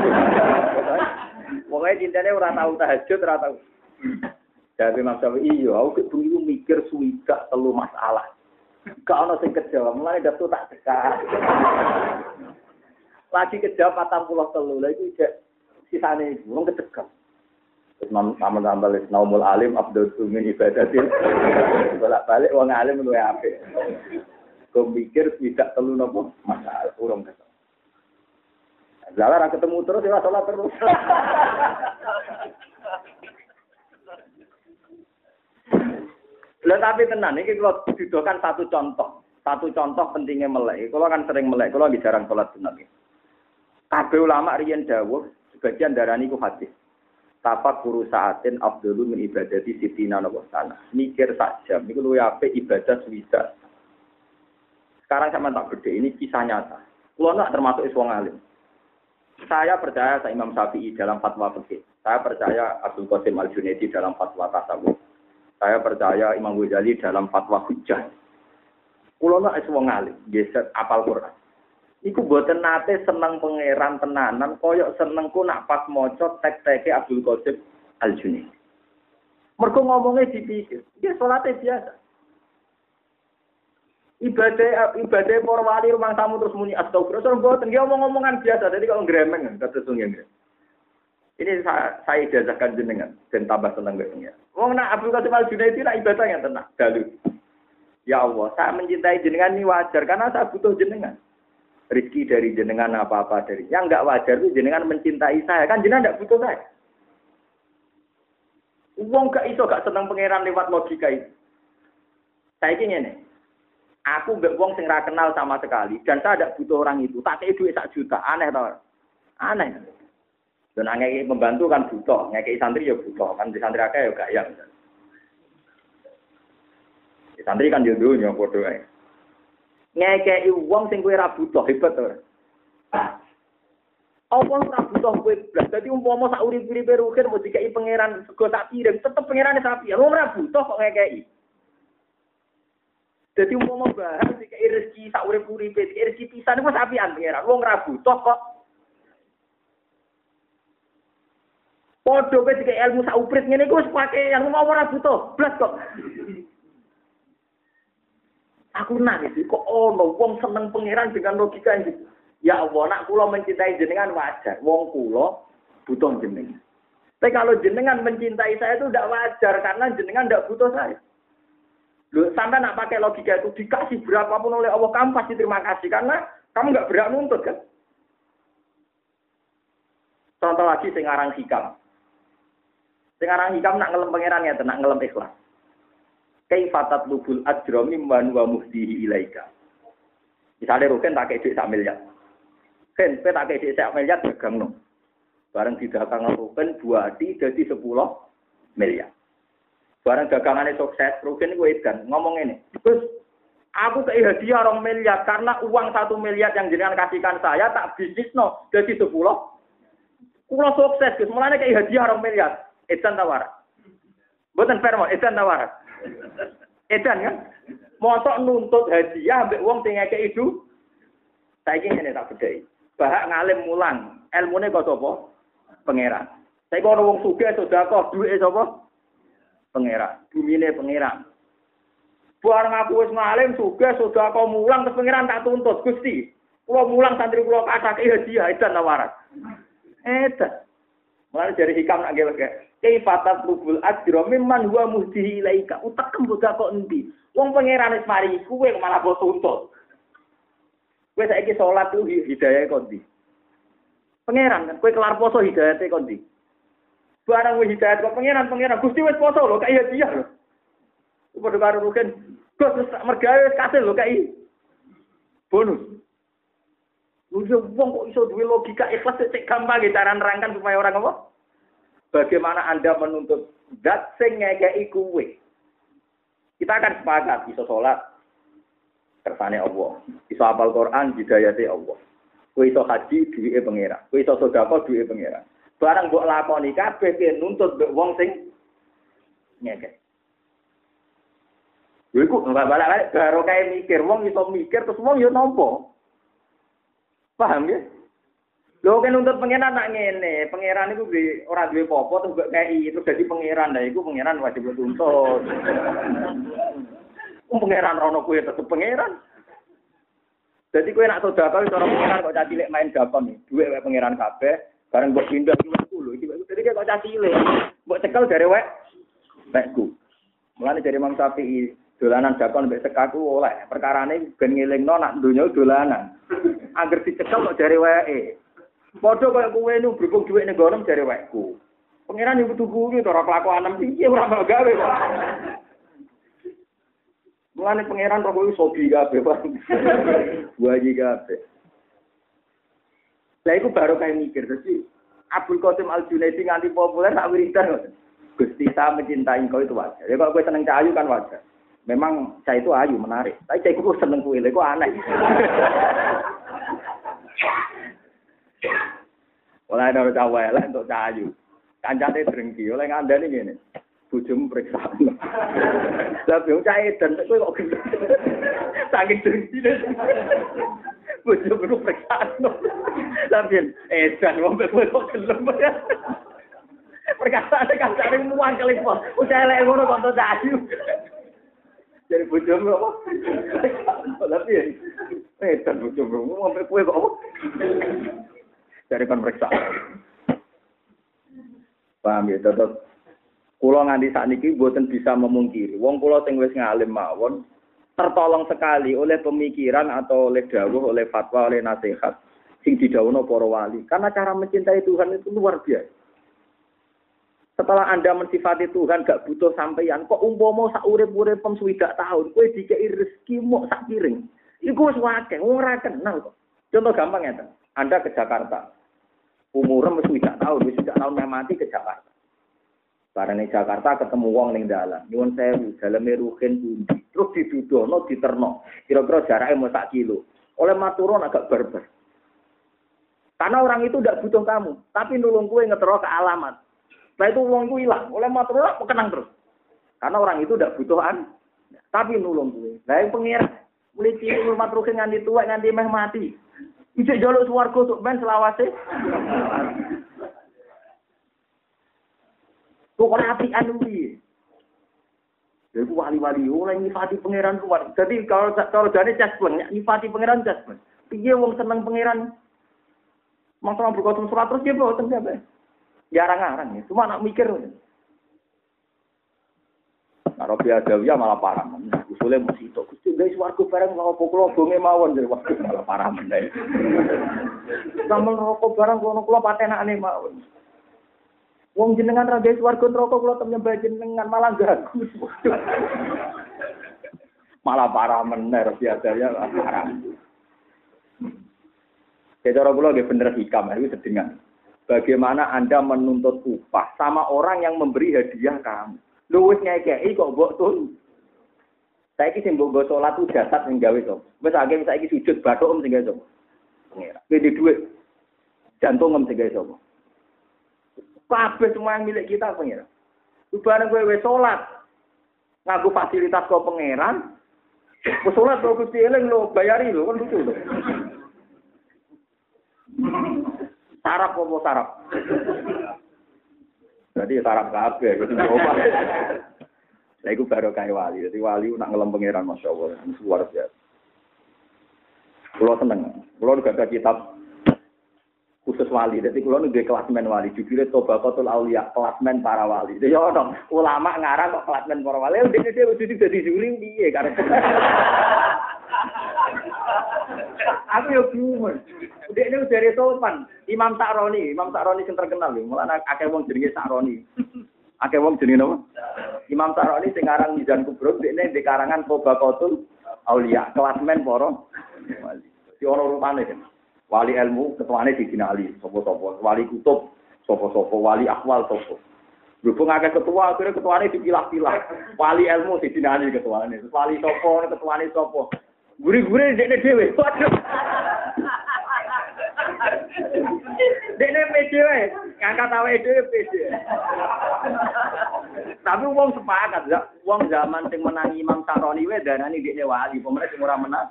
Pokoknya cintanya ora tahu tahajud ora tahu. Jadi Imam Syafi'i iya aku bengi mikir suwika telu masalah. Gak ono sing kejawab, mulai datu tak dekat. Lagi kejawab patang pulau telu, lagi cek sisane ibu, wong kecegah. Terus nama tambah naumul alim abdul min ibadatin. Bolak balik wong alim luwe apik. Kau mikir tidak telu nopo masalah urung ketemu. Lala ketemu terus ya sholat terus. Lah tapi tenan iki kalau didokan satu contoh, satu contoh pentingnya melek. Kalau kan sering melek, kalau lagi jarang sholat sunat. Kabeh ulama riyen dawuh sebagian darani ku hadis. Tapak guru saatin abdulu min ibadati sitina nopo sana. Mikir sak jam niku luwih apik ibadah swida. Sekarang sama tak gede, ini kisah nyata. Kulo nak termasuk iswong alim. Saya percaya saya Imam Syafi'i dalam fatwa fikih. Saya percaya Abdul Qasim Al Junaidi dalam fatwa tasawuf. Saya percaya Imam Ghazali dalam fatwa hujjah. Kulo nak wong alim, geser apal Quran. Iku buatan nate seneng pangeran tenanan, koyok senengku nak pas moco tek-teke Abdul Qasim Al Junaidi. Mereka ngomongnya dipikir, dia sholatnya biasa. Ibadah ibadah para wali rumah tamu terus muni astagfirullah. Soalnya buatan dia ngomong-ngomongan biasa, jadi kalau ngeremeng kata sungguh ini saya, saya ijazahkan jenengan dan tambah senang besoknya. Wong nak Abdul Qasim Al Junaidi nak ibadah yang tenang. Dalu. Ya Allah, saya mencintai jenengan ini wajar karena saya butuh jenengan. Rizki dari jenengan apa-apa dari. Yang enggak wajar itu jenengan mencintai saya. Kan jenengan enggak butuh saya. Wong gak iso gak senang pangeran lewat logika itu. Saya ingin ini. Aku mbek wong sing kenal sama sekali dan saya tidak butuh orang itu. Tak kayak duit sak juta. Aneh tau. Aneh. Dan ngekei membantu kan butuh, ngekei santri ya butuh, kan di santri akeh ya gak yang. Di santri kan yo dunya padha ae. Ngekei wong sing kowe ora butuh hebat to. Apa ora butuh kowe blas. Dadi umpama sak urip-uripe rugen mau dikei pangeran sego tak piring, tetep pangerane sapi. Wong ora butuh kok ngekei. Jadi umpama bahan dikei rezeki sak urip-uripe, rezeki pisan iku sapian pangeran. Wong ora butuh kok Podo kowe dikek ilmu sak uprit ngene iku wis pake yang mau ora butuh, blas kok. Aku nangis kok ono wong seneng pangeran dengan logika ini. Ya Allah, nak kula mencintai jenengan wajar. Wong kula butuh jenengan. Tapi kalau jenengan mencintai saya itu tidak wajar karena jenengan tidak butuh saya. Lu sampai nak pakai logika itu dikasih berapapun oleh Allah kamu pasti terima kasih karena kamu nggak berhak nuntut kan. Contoh lagi sekarang hikam. Sekarang hikam nak ngelem pangeran ya, nak ngelem ikhlas. Kaifatat lubul ajra mimman wa muhdihi ilaika. Misalnya Rukin tak kayak duit sak miliar. Ken, kowe tak kayak duit sak miliar dagang no. Bareng di dagangan Rukin buati jadi sepuluh miliar. Bareng dagangannya sukses, Rukin gue edan ngomong ini. Terus aku kayak hadiah orang miliar karena uang satu miliar yang jenengan kasihkan saya tak bisnis no jadi sepuluh. Kulo sukses, Gus. Mulane kayak hadiah orang miliar. Edan tawar. Buatan fair mau, edan tawar. Edan kan? Motok nuntut hadiah ambek wong sing ngekek itu. Saiki ngene tak bedheki. Bahak ngalim mulang, ilmune kok sapa? Pangeran. Saiki ana wong sugih sedekah duwe sapa? Pangeran. Bumine pangeran. Bareng aku wis ngalim sugih sedekah mulang terus pangeran tak tuntut Gusti. Kula mulang santri kula kasake hadiah edan tawaran. Edan. Mulai dari hikam nak gawe Kaifatat lubul ajro mimman huwa muhdihi ilaika. Utak kembuka kok endi? Wong pangeran wis mari kuwe malah mbok tuntut. Kowe saiki salat ku hidayah kok ndi? Pangeran kan kowe kelar poso hidayate kok ndi? Barang wis hidayat kok pangeran pangeran Gusti wis poso lho kaya dia lho. Padha karo rugen. Gus mergawe kasil lho kai. Bonus. Lu wong kok iso duwe logika ikhlas cek gampang cara nerangkan supaya orang apa? Bagaimana Anda menuntut zat sing ngekeki kuwe? Kita akan sepakat iso salat kersane Allah. Iso hafal Quran hidayate Allah. Kowe iso haji duwike pangeran. Kowe iso sedekah duwike pangeran. Barang mbok lakoni kabeh ki nuntut mbek wong sing ngekek. Lha iku balik-balik baru kayak mikir, wong iso mikir terus wong yo nampa. Paham ya? Lho kan nuntut pangeran nak ngene, pangeran iku di ora duwe apa terus mbok kei terus dadi pangeran. Lah iku pangeran wajib tuntut. Wong pangeran rono kuwi tetep pangeran. Jadi kue nak sedekah itu orang pangeran kok caci cilik main dakon nih. Duit wae pangeran kabeh, bareng mbok pindah 10. Iki jadi kayak kok caci cilik. Mbok cekel dari wae wekku. Mulane dari Imam Syafi'i dolanan dakon mbek sekaku oleh. Perkarane ben ngelingno nak donya dolanan. Angger dicekel kok dari wae. Padha kaya kowe nu berhubung dhuwit ning gono dari wekku. Pangeran yang butuh kuwi ora kelakuan piye ora gawe kok. Mulane pangeran roh kuwi sobi kabeh, Pak. Waji kabeh. Lah iku baru kayak mikir, jadi Abdul Qasim Al Junaidi nganti populer tak wiridan. Gusti saya mencintai kau itu wajar. Ya kalau gue seneng cahayu kan wajar. Memang saya itu ayu menarik. Tapi saya itu seneng kue, itu aneh. Oleh ada cawe lah untuk cahayu. Kancane drengki, oleh ngandani gini bojomu periksa. Lah bingung cah edan kowe kok gendeng. Saking dengkine. Bojomu periksa. Lah bin edan wong kowe kok gelem. Perkataan kancane muang kali po. Udah elek ngono kok tak ayu. Jadi bojomu apa? Lah piye? Edan bojomu ngombe kowe kok apa? Dari kan periksa. Paham ya, tetap Kulo nganti saat ini buatan bisa memungkiri. Wong kulo sing wis ngalim mawon tertolong sekali oleh pemikiran atau oleh dawuh, oleh fatwa, oleh nasihat sing didhawuhno para wali. Karena cara mencintai Tuhan itu luar biasa. Setelah Anda mensifati Tuhan gak butuh sampeyan, kok umpama sak urip-urip pem swidak tahun, kowe dikei rezeki mau sak piring. Iku wis akeh, wong ora kenal kok. Contoh gampang ya, Anda ke Jakarta. Umurnya wis swidak tahun, wis swidak tahun mati ke Jakarta. Barang Jakarta ketemu wong ning dalan. Nyuwun sewu, daleme ruhin pundi. Terus didudono, diterno. Kira-kira jaraknya mau sak kilo. Oleh maturon agak berber. Karena orang itu tidak butuh kamu, tapi nulung kue ngetero ke alamat. Setelah itu uang itu hilang, oleh aku kenang terus. Karena orang itu tidak butuhan, tapi nulung kue. Nah yang pengir, mulai cilik rumah ruhin nganti tua, nganti meh mati. Ijek jaluk suwargo untuk ben selawase. Pokoknya api anu Jadi wali-wali oleh nyifati pangeran luar. Jadi kalau kalau jadi jaspen, nyifati pangeran jaspen. Piye wong seneng pangeran. Masalah berkosong surat terus dia bawa siapa? Jarang-jarang ya. Cuma nak mikir. Nah, Robi Adawiyah malah parah. Usulnya masih itu. Guys warga bareng kalau pukul bonge mawon dari waktu malah parah. Sama rokok bareng kalau kulo patenane mawon. Wong jenengan ra guys warga neraka kula tem nyembah jenengan malah gagu. malah parah mener biasanya parah. Ya cara kula nggih bener hikam itu sedengan. Bagaimana Anda menuntut upah sama orang yang memberi hadiah kamu? Lu wis ngekeki kok mbok tun. Saiki sing mbok salat ku jasad sing gawe to. Wis akeh saiki sujud bathuk sing gawe to. Pengira. Duit jantung sing gawe sapa? Kabeh semua yang milik kita pengiran. Bareng gue wes sholat. Ngaku fasilitas kau pangeran. Wes sholat kau kusti eling lo bayari lo kan lucu lo. Sarap apa sarap? Berarti sarap kabeh gitu. Lah iku baru kayak wali. Jadi wali nak ngelem pangeran Masya Allah. Luar biasa. Pulau seneng. Pulau juga ada kitab khusus wali. Jadi kalau nih kelasmen wali, jujurnya toba kotul aulia, kelasmen para wali. Jadi ono ulama ngarang kok kelasmen para wali. Dia udah jadi juri dia karena. Aku yo bingung. Udah ini dari sopan. Imam Sa'roni, Imam Sa'roni yang terkenal nih. Malah akeh wong jenenge Sa'roni. Akeh wong jenenge apa? Imam Sa'roni sing aran Mizan Kubro, ini di karangan toba kotul aulia, kelasmen para wali. Di ono rupane kan. Wali ilmu ketuane di Ali, sopo-sopo. Wali kutub Sopo-sopo wali akwal sopo. Berhubung akeh ketua, akhirnya ketuanya dipilah-pilah. Wali ilmu didinani ketuanya. Wali sopo, ketuanya sopo. Guri-guri dekne dhewe. Waduh. Dekne pede wae, ngangkat awake dhewe pede. Tapi wong sepakat, ya. wong zaman sing menangi Imam Saroni wae darani dekne wali, pemerintah sing ora menang.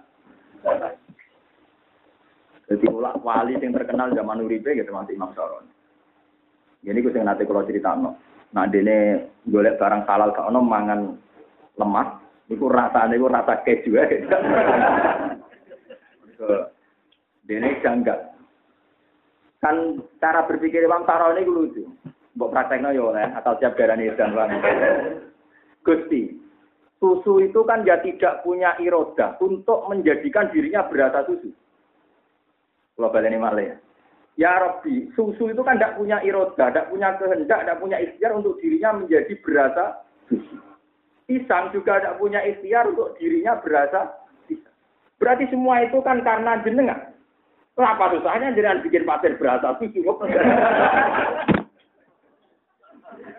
Jadi ulak wali yang terkenal zaman uripe gitu masih Imam Saroni. Jadi gue sing nanti kalau cerita no. Nah dene golek barang halal gak ono mangan lemas, niku rasane iku rasa keju ya. dene janggal. Kan cara berpikir Imam Saroni itu lucu. Mbok praktekno yo oleh atau siap darani dan Gusti, susu itu kan ya tidak punya iroda untuk menjadikan dirinya berasa susu. Kalau ini malah ya. Ya Rabbi, susu itu kan tidak punya iroda, tidak punya kehendak, tidak punya ikhtiar untuk dirinya menjadi berasa susu. Pisang juga tidak punya ikhtiar untuk dirinya berasa pisang. Berarti semua itu kan karena jenengan. Kenapa susahnya jangan bikin pasir berasa susu?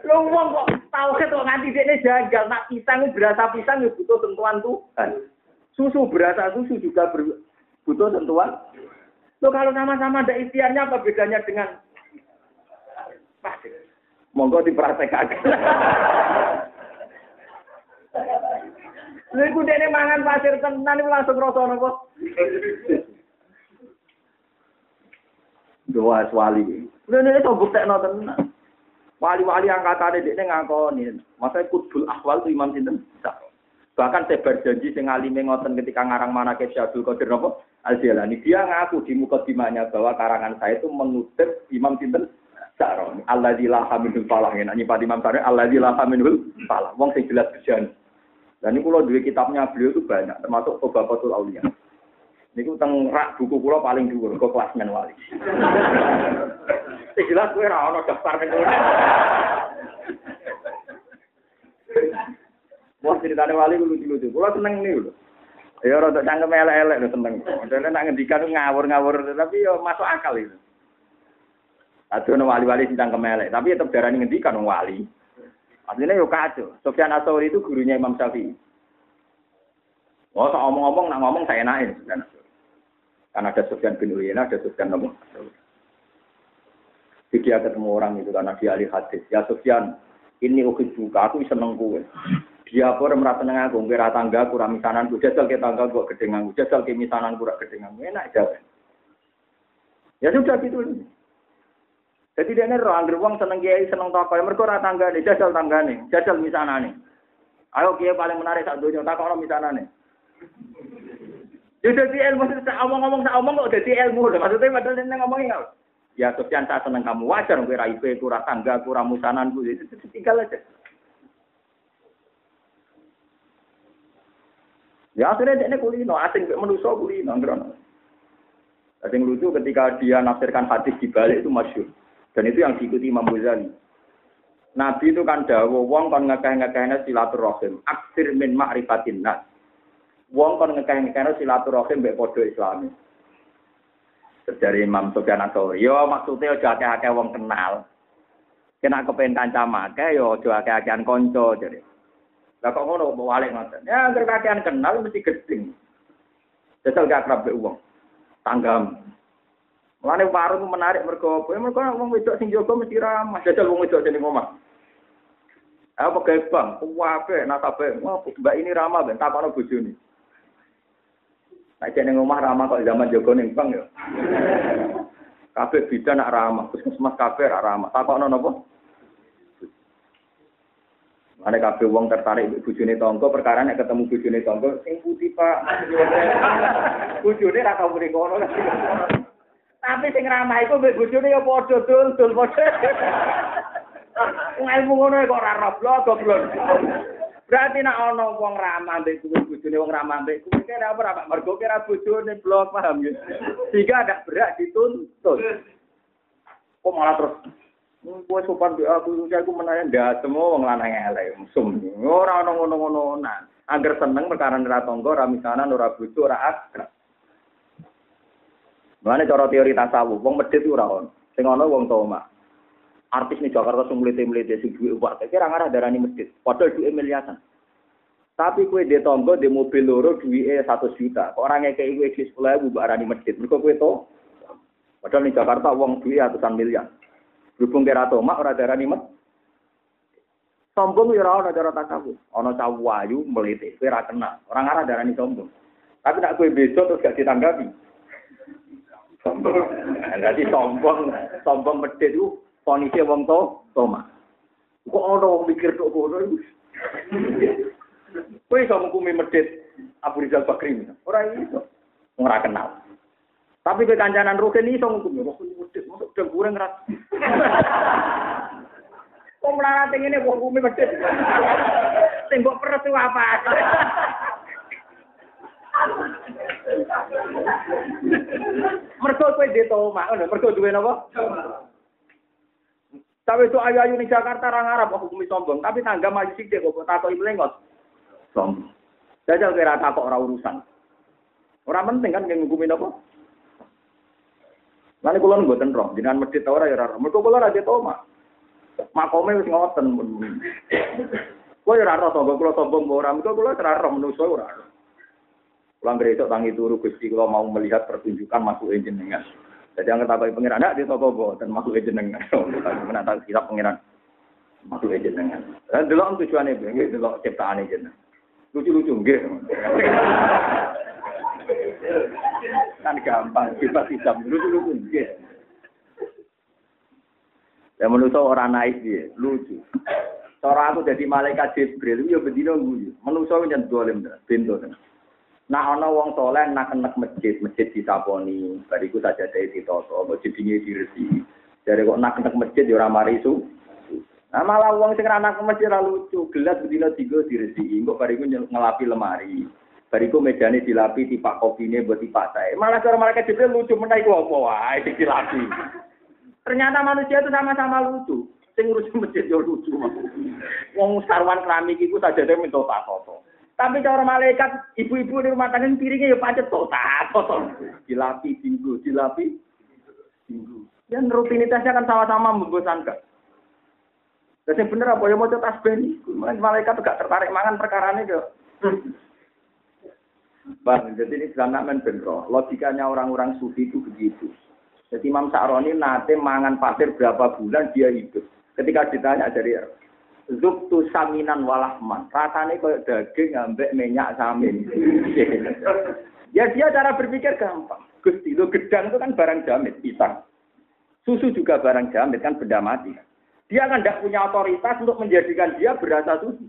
Lo ngomong kok tahu kok nganti dia jagal, nak pisang berasa pisang ya butuh sentuhan Tuhan. Susu berasa susu juga butuh sentuhan Lo kalau sama-sama ada ikhtiarnya apa bedanya dengan pasir? Monggo dipraktekkan. Lha iku dene mangan pasir tenan iku langsung rasa napa? Doa wali. Lha nek to buktekno tenan. Wali-wali angkatane dekne ngakoni. Masa kudul ahwal tu Imam sinten? Bahkan saya berjanji sing alime ngoten ketika ngarang mana ke Syabul Qadir napa? Al-Jalani. Dia ngaku di mukadimahnya bahwa karangan saya itu mengutip Imam Sinten Sa'roni. Allah di laha minhul falah. Ya, nyifat Imam Sa'roni, Allah di laha minhul falah. Wong sing jelas berjan. Dan ini kalau dua kitabnya beliau itu banyak, termasuk Sobabatul Aulia. Ini teng rak buku kulo paling dulu, ke kelasmen wali. Sing jelas gue ora daftar ning Wah ceritanya wali lucu-lucu. Kulo seneng nih lho. Ya rada cangkem elek-elek lho seneng. Modele nak ngendikan ngawur-ngawur tapi ya masuk akal itu. Aduh wali-wali sing cangkem elek, tapi tetep darani ngendikan wali. Artinya yo kacau. Sofyan Asori itu gurunya Imam Syafi'i. Oh, tak ngomong-ngomong, nak ngomong saya naik. Karena ada Sofyan bin Uyainah, ada Sofyan Nabi. Jadi dia ketemu orang itu karena dia ahli hadis. Ya Sofyan, ini ukit buka, aku seneng kue. Dia pun merasa nengah aku, kira tangga kurang misanan, ku jajal ke tangga gua gedengan, jajal ke misanan kurang gedengan, enak aja. Ya sudah gitu. Jadi dia ini roh, anggar uang seneng kiai, seneng toko, mereka ora tangga nih, jajal tangga nih, jajal misanan nih. Ayo kiai paling menarik saat dunia, tak kalau misanan nih. Ya jadi ilmu, omong-omong, omong kok jadi ilmu, maksudnya padahal ini ngomongin nggak? Ya Sofyan saya seneng kamu wajar, kira IP, kurang tangga, kurang musanan, itu tinggal aja. Ya akhirnya dia ini kulino, asing manusia kulino. Asing lucu ketika dia nafsirkan hadis di balik itu masyur. Dan itu yang diikuti Imam Ghazali. Nabi itu kan dawo, wong kon ngekeh-ngekehnya silaturahim. Aksir min ma'rifatin nas. Wong kon ngekeh-ngekehnya silaturahim mbek podo islami. Dari Imam Sufyan Atsauri, yo maksudnya aja akeh-akeh wong kenal. Kena kepen kanca make yo aja akeh-akehan kanca jadi. Lah kok ngono mau walik ngoten. Ya anggere kakean kenal mesti gedeng. Jajal gak akrab wong. Tanggam. Mulane warung menarik mergo apa? Ya mergo wong wedok sing jaga mesti ramah. Jajal wong wedok jeneng omah. Apa gawe bang? Kuwabe nasabah. Wah, Mbak ini ramah ben takono bojone. Nek jeneng omah ramah kok zaman jaga ning bang ya. Kabeh bidan nak ramah, puskesmas kabeh ramah. Takokno napa? Ane kabeh wong tertarik mbek bojone tangga perkara nek ketemu bojone tangga sing putih Pak. Bojone ra tau mrene kono. Tapi sing ramah iku mbek bojone ya padha dul dul padha. Ilmu ngono kok ora roblok goblok. Berarti nek ana wong ramah mbek kuwi bojone wong ramah mbek kuwi kira apa Pak? Mergo kira bojone blok paham ya. Sehingga ada berak dituntut. Kok malah terus Kowe sopan di aku, aku menanya ndak semua wong lanang elek, mesum. Ora ono ngono-ngono nah. Angger seneng perkara ora tangga, ora misanan, ora bojo, ora akrab. Mulane cara teori tasawuf, wong medhit ora ono. Sing ono wong toma. artis nih Jakarta sing mlete-mlete sing duwe uwak, kira ngarah darani masjid. Padahal duwe miliaran. Tapi kue di tonggo di mobil loro duwe satu juta. Kok orang ngekei kue di sekolah ibu arani masjid. Mereka kue to. Padahal di Jakarta uang duwe ratusan miliar. Berhubung kira mak orang darani masjid. Sombong ya ora cara takabur. Ana cawu ayu melete, kowe ora kena. Ora ngarah darani sombong. Tapi nak kowe besok terus gak ditanggapi. Sombong. Jadi sombong, sombong medhit itu fonise wong to, toma. Kok ana wong mikir tok ngono iku. Kowe iso ngukumi medhit Abu Rizal Bakri. Ora iso. Ora kenal. Tapi ke kancanan Rukin iso ngukumi. Rukin medhit, masuk dengkure ngerat. Kok melarat ngene wong kumi medhit. Sing mbok peres apa? Mergo kowe di omah, ngono, mergo duwe napa? Tapi itu ayu-ayu ning Jakarta ra ngarep aku kumi sombong, tapi tangga maju sithik kok takoki mlengot. Sombong. Jajal kira takok ora urusan. Ora penting kan yang ngukumi napa? Lalu kulon mboten roh, jenengan medhit ora ya ora. Mergo kula ra di omah. makome wis ngoten. Kowe ora ora sombong kula sombong ora, mengko kula ora ora menungso ora. Kula ngresok tangi turu Gusti kula mau melihat pertunjukan masuk jenengan. Jadi yang ketahui pengiran, ada di toko boten masuk jenengan. Mana tahu kitab pengiran masuk jenengan. Dan dulu tujuannya, nggih dulu ciptaan jenengan. Lucu-lucu nggih. kan gampang, kita tidak lucu-lucu nggih. Ya menurut orang naik dia, lucu. Cara aku jadi malaikat Jibril, ya bedino guyu. Menurut saya jangan dolim, bintu. Nah, ana wong soleh nak kenek masjid, masjid disaponi, bariku saja dari ditoto, masjid ini diresi. Jadi kok nak kenek masjid, ya mari su. Nah, malah wong sing anak masjid ra lucu, gelas bedino tiga diresi, kok bariku ngelapi lemari. Bariku mejane dilapi, tipak kopine buat tipak saya. Malah cara malaikat Jibril lucu menai ku apa wae dilapi. Ternyata manusia itu sama-sama lucu. Sing ngurusi masjid yo lucu. Wong sarwan keramik iku saja dia minta tato. Tapi cara malaikat, ibu-ibu di rumah tangga piringnya ya pacet tota, tota. Dilapi minggu, dilapi minggu. Dan rutinitasnya kan sama-sama membosankan. Yang bener apa ya mau tas beni, malaikat gak tertarik mangan perkara ini kok. Bang, jadi ini dalam men benro. Logikanya orang-orang sufi itu begitu. Jadi Imam Sa'roni nate mangan pasir berapa bulan dia hidup. Ketika ditanya dari Zubtu saminan walahman. Rasanya kayak daging ambek minyak samin. ya dia cara berpikir gampang. Gusti, lo gedang itu kan barang jamit, pisang. Susu juga barang jamit, kan benda mati. Dia kan tidak punya otoritas untuk menjadikan dia berasa susu.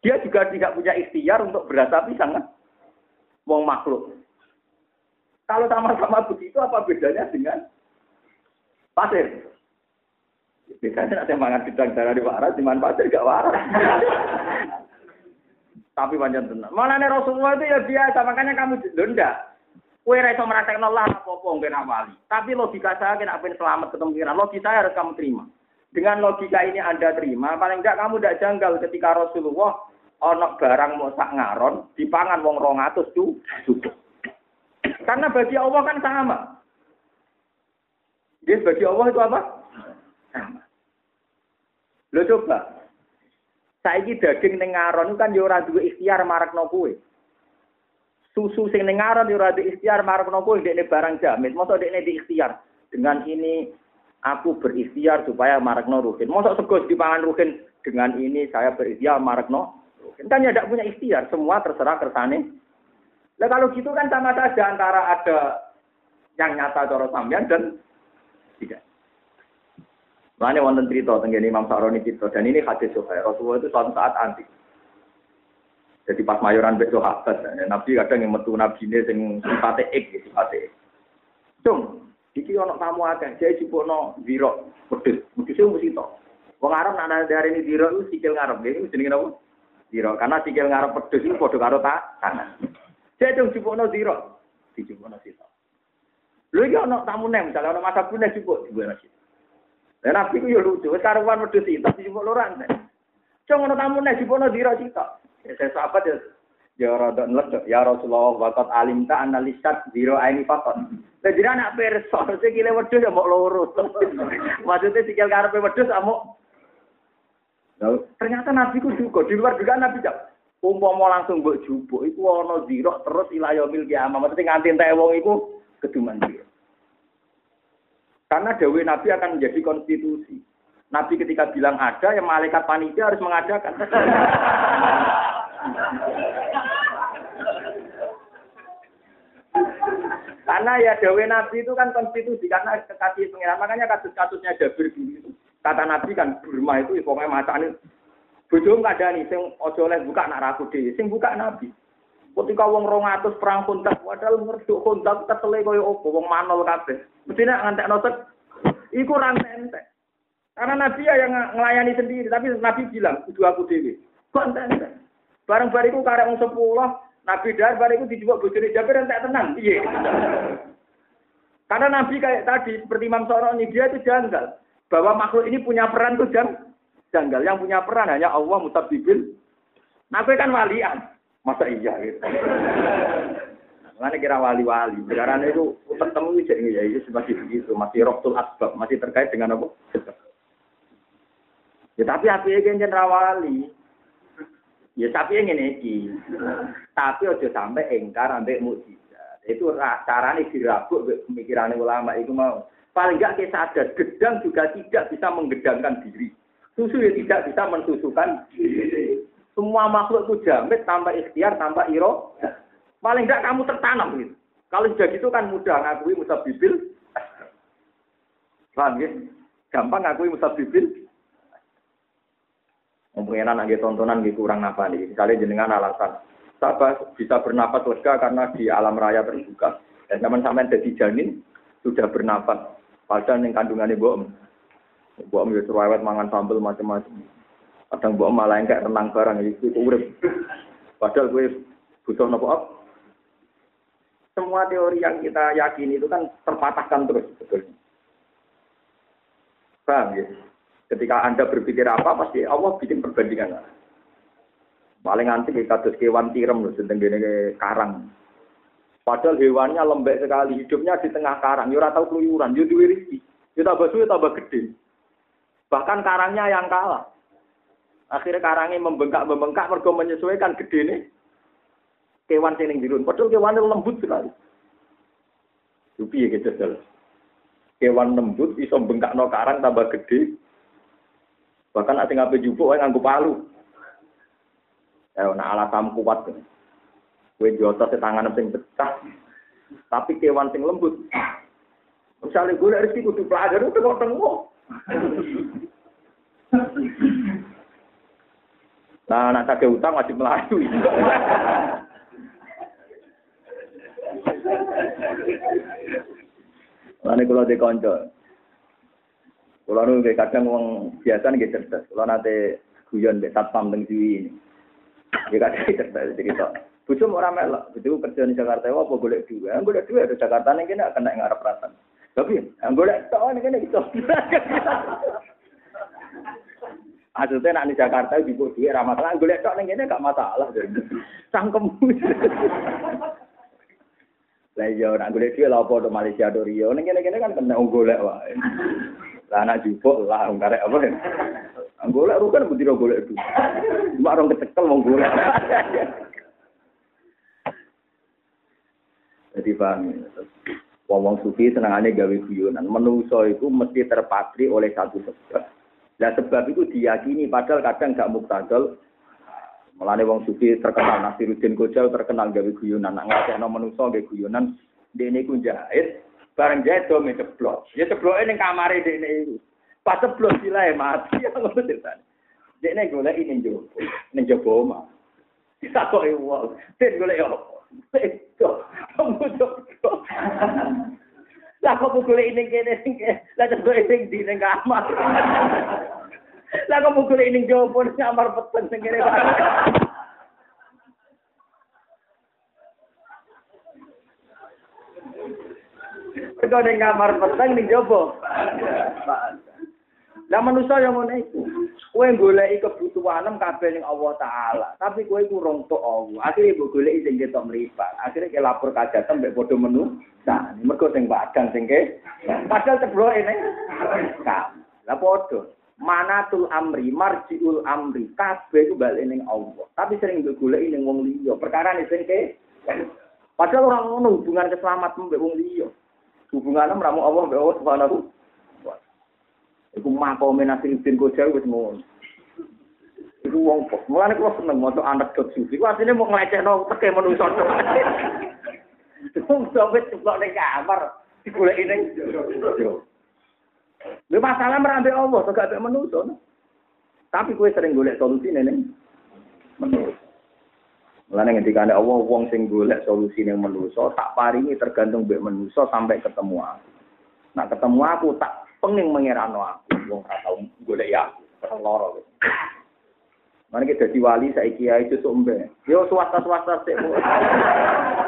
Dia juga tidak punya ikhtiar untuk berasa pisang kan. Wong makhluk. Kalau sama-sama begitu, apa bedanya dengan pasir? Bedanya ada mangan gedang darah di waras, di mana pasir gak waras. Tapi panjang tenang. Malah Rasulullah itu ya biasa, makanya kamu tidak. Kue raiso merasakan Allah apa-apa mungkin awali. Tapi logika saya kena apa selamat ketemu kira. Logika saya harus kamu terima. Dengan logika ini Anda terima, paling tidak kamu tidak janggal ketika Rasulullah onok barang mau sak ngaron, dipangan wong rongatus tuh cukup. Karena bagi Allah kan sama. Dia bagi Allah itu apa? Sama. Lo coba. Saiki daging ning ngaron kan yo ora duwe ikhtiar marakno kuwe. Susu sing ning ngaron yo ora duwe ikhtiar marakno kuwe dekne barang jamin. Mosok dekne di ikhtiar. Dengan ini aku berikhtiar supaya marakno ruhin. Mosok sego dipangan ruhin dengan ini saya berikhtiar marakno ruhin. Kan ya tidak punya ikhtiar, semua terserah kersane. Nah kalau gitu kan sama saja antara ada yang nyata cara sampean dan tidak. Mana wonten cerita tentang Imam Sa'roni cerita dan ini hadis Sahih. Rasulullah itu suatu saat anti. Jadi pas mayoran besok sahabat, ya, Nabi kadang yang metu Nabi ini yang sifatnya ek, ya, sifatnya ek. Cung, iki ono tamu akeh, jadi no ziro, pedes, pedesnya mesti to. Wong Arab nak dari ini ziro itu sikil ngarep, ini jenenge napa? Ziro, karena sikil ngarep pedes itu padha karo tak tangan. Jadi cung no ziro, no sito. Lho iki ono tamu nem, misalnya ono masa punya cukup, no sito. Dan nabi ku yo lucu, wis karuan wedhus itu tapi jupuk loran. Cung ngono tamu nek jupono dira cita. Ya saya sahabat ya Ya rada nledek, ya Rasulullah waqat alimta analisat zero aini fakon. Jadi anak perso, sikile wedhus ya mau loro. Maksudnya sikil karepe wedhus amuk Nah, ternyata Nabi ku juga di luar juga Nabi jak. Umpama langsung mbok jupuk iku ana zira terus ila yaumil kiamah. Maksudnya nganti entek wong keduman zira. Karena dawe Nabi akan menjadi konstitusi. Nabi ketika bilang ada, yang malaikat panitia harus mengadakan. karena ya dawe Nabi itu kan konstitusi karena kekasih pengiran. Makanya kasus-kasusnya Jabir dulu itu. Kata Nabi kan Burma itu pokoknya macane bojo enggak ada nih sing ojo oleh buka nak raku dhewe. Sing buka Nabi. Ketika wong 200 perang kontak, padahal ngerduk kontak kesele koyo opo wong manol kabeh. Mesti nek ngantekno tek iku ora entek. Karena Nabi ya yang melayani sendiri, tapi Nabi bilang, kudu aku dewi. Kok entek Bareng bariku karek wong sepuluh, Nabi dar bariku dijebak bojone Jabir entek tenang. Iya. Karena Nabi kayak tadi seperti Imam Soroni dia itu janggal bahwa makhluk ini punya peran tuh jang janggal. Yang punya peran hanya Allah mutabibil. Nabi kan walian. Masa iya gitu. Mana kira wali-wali. Sekarang itu ketemu jadi ya itu masih begitu, masih roktul asbab, masih terkait dengan apa? Ya tapi api iki jeneng wali. Ya tapi yang ini Tapi ojo sampai engkar ambek mukjizat. Itu carane dirabuk pemikiran ulama itu mau. Paling enggak kita sadar, gedang juga tidak bisa menggedangkan diri. Susu ya tidak bisa mensusukan diri. Semua makhluk itu jamit tanpa ikhtiar, tanpa iro. Paling enggak kamu tertanam gitu. Kalau sudah gitu kan mudah ngakui bibil. Paham ya? Gampang ngakui bibil. Mungkin anak tontonan gitu kurang apa nih. Misalnya jenengan alasan, saya bisa bernafas lega karena di alam raya terbuka. Dan sampai jadi janin sudah bernafas. Padahal yang kandungannya bohong. Bohong ya cerewet mangan sambel macam-macam. Kadang bohong malah kayak renang barang itu urip. Padahal gue butuh nopo up. Semua teori yang kita yakini itu kan terpatahkan terus sebetulnya. Paham ya? Ketika Anda berpikir apa, pasti Allah bikin perbandingan. Paling nanti kados kewan tirem loh, sedang karang. Padahal hewannya lembek sekali, hidupnya di tengah karang, ya tahu keluyuran, ya duwe rezeki. Ya tambah suwe tambah gede. Bahkan karangnya yang kalah. Akhirnya karangnya membengkak-membengkak mergo menyesuaikan gede nih. Kewan sing dirun, padahal kewannya lembut sekali. Rupi ya gitu Kewan lembut bisa bengkak no karang tambah gede, Bahkan ada ngapain jupuk, yang nganggup palu. Ya, nah alasan kuat. Jotos di tangan sing pecah. Tapi kewan sing lembut. Misalnya gue rezeki kudu pelajar itu kok tengok. Nah, anak saya utang wajib melayu. Ini kalau di konco, kalau nu kadang wong biasa nih cerdas. Kalau nanti guyon be satpam teng ini. Ya kadang cerdas cerita. Bujuk orang melok, bujuk kerja di Jakarta, apa golek dua? Golek dua di Jakarta nih kena kena ngarep ratan. Tapi, golek tau nih kena gitu. Maksudnya nak di Jakarta di dia ramah masalah, golek tok nih kena gak masalah. Sangkem. Lah iya nak golek dua lah apa Malaysia do Rio, ning kene-kene kan kena golek wae. Lah anak jupuk lah wong karek apa. Golek rukan butiro golek itu. Cuma orang kecekel wong golek. Jadi paham ya. Wong sufi senangane gawe guyonan. Menungso itu mesti terpatri oleh satu sebab. Nah sebab itu diyakini padahal kadang gak muktadol. Melane wong sufi terkenal Nasiruddin Kojal terkenal gawe guyonan. Nak ngasihno menungso gawe guyonan. Dene ku jahit, Bareng jahit do ceblok. Ya cebloke ning kamare dekne iku. Pas ceblok silae mati ya ngono ceritane. Dekne golek ning jowo. Ning jowo omah. Ditakoki wong, "Den golek opo?" Itu. Lah kok mukule ini kene Lah cepet ini sing di ning kamar. Lah kok mukule ini jowo pun kamar peten ning kene. Kok ning kamar peten ning jowo? Pak. Lah manusa yang ngono iku. Kowe goleki kebutuhan suwanem kabeh ning Allah taala. Tapi kowe iku rong tok Allah. Akhire mbok goleki sing ketok mripat. Akhire ke lapor kajatem mbek padha menu. Nah, mergo sing padang sing ke. Padahal cebloke ning. Lah padha. Manatul amri, marjiul amri, kabeh iku bali ning Allah. Tapi sering mbok goleki ning wong liya. Perkara sing ke. Padahal orang ngono hubungan keselamatan mbek wong liya. Hubungannya meramu Allah mbek Allah Subhanahu makome Nasiruddin Kojawi wis ngono. Iku wong kok. Mulane kula seneng maca anekdot sufi. Ku asline mau nglecehno teke manungsa tok. Wong sampe ceplok ning kamar digoleki ning Lha masalah merambe Allah, kok gak manungsa. Tapi kowe sering golek solusi ning manungsa. Mulane ngendikane Allah wong sing golek solusi ning manungsa tak paringi tergantung mbek manungsa sampai ketemu aku. Nah ketemu aku tak penging mengerano aku wong ora tau golek ya loro Mana kita jadi wali saya kia itu sumbe. Yo swasta swasta sih.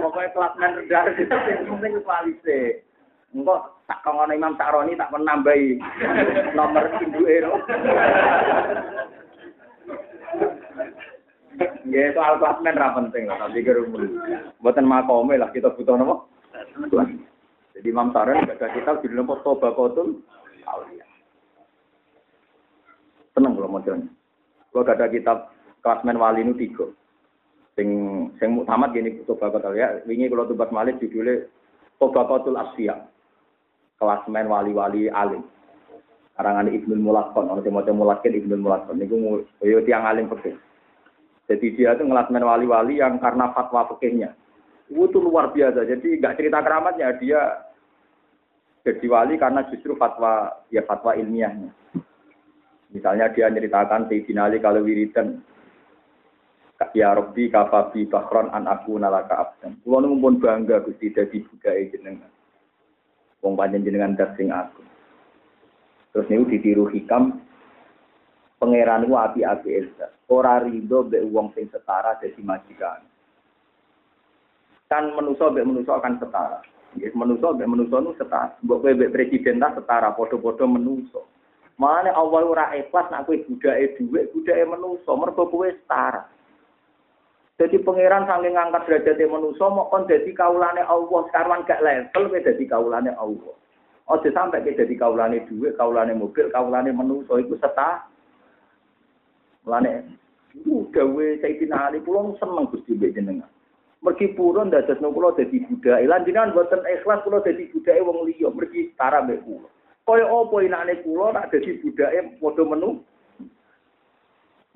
Pokoknya kelas rendah itu penting wali sih. Enggak tak kangen Imam tak pernah nambahi nomor ibu ero. Ya soal kelas men ra penting lah tapi kira buatan makome lah kita butuh nopo. Jadi Imam Sakroni gak ada kitab judulnya Toba Kotul aulia. Seneng kalau mau jalan. Kalau ada kitab klasmen wali ini tiga. Sing sing mutamat gini bakal ya. Wingi kalau tubat malik judulnya Tobakotul Asfiya. Klasmen wali-wali alim. Karangan Ibnu Mulakon, orang mau Mulakin Ibnu Mulakon. Ini yo tiang alim penting. Jadi dia itu ngelasmen wali-wali yang karena fatwa fikihnya. Itu luar biasa. Jadi nggak cerita keramatnya, dia jadi wali karena justru fatwa ya fatwa ilmiahnya. Misalnya dia ceritakan Sayyidina Ali kalau wiridan Ya Rabbi kafabi bakron an aku nalaka abdan. Kulo nu pun bangga Gusti dadi budaya jenengan. Wong panjen jenengan sing aku. Terus niku ditiru hikam pangeran ku api-api Elsa. Ora rido be wong sing setara dadi majikan. Kan menuso be menuso akan setara. Ya menuso mbek menuso nu setara. Kowe mbek presiden ta setara padha-padha menuso. Mane Allah ora ikhlas nak kowe budake dhuwit, budake menuso, mergo kowe setara. Jadi pangeran saking ngangkat derajate manusa mau kon dadi kaulane Allah, sekarang gak level kowe dadi kaulane Allah. Ojo sampai ke dadi kaulane dhuwit, kaulane mobil, kaulane manusa iku setara. Mulane Iku gawe Sayyidina Ali kula seneng Gusti jenengan. Mergi purun dados kula dadi budaya. Lan jenengan boten ikhlas kula dadi budaya wong liya, mergi tara mbek kula. Kaya apa enakne kula nak dadi budaya padha menu.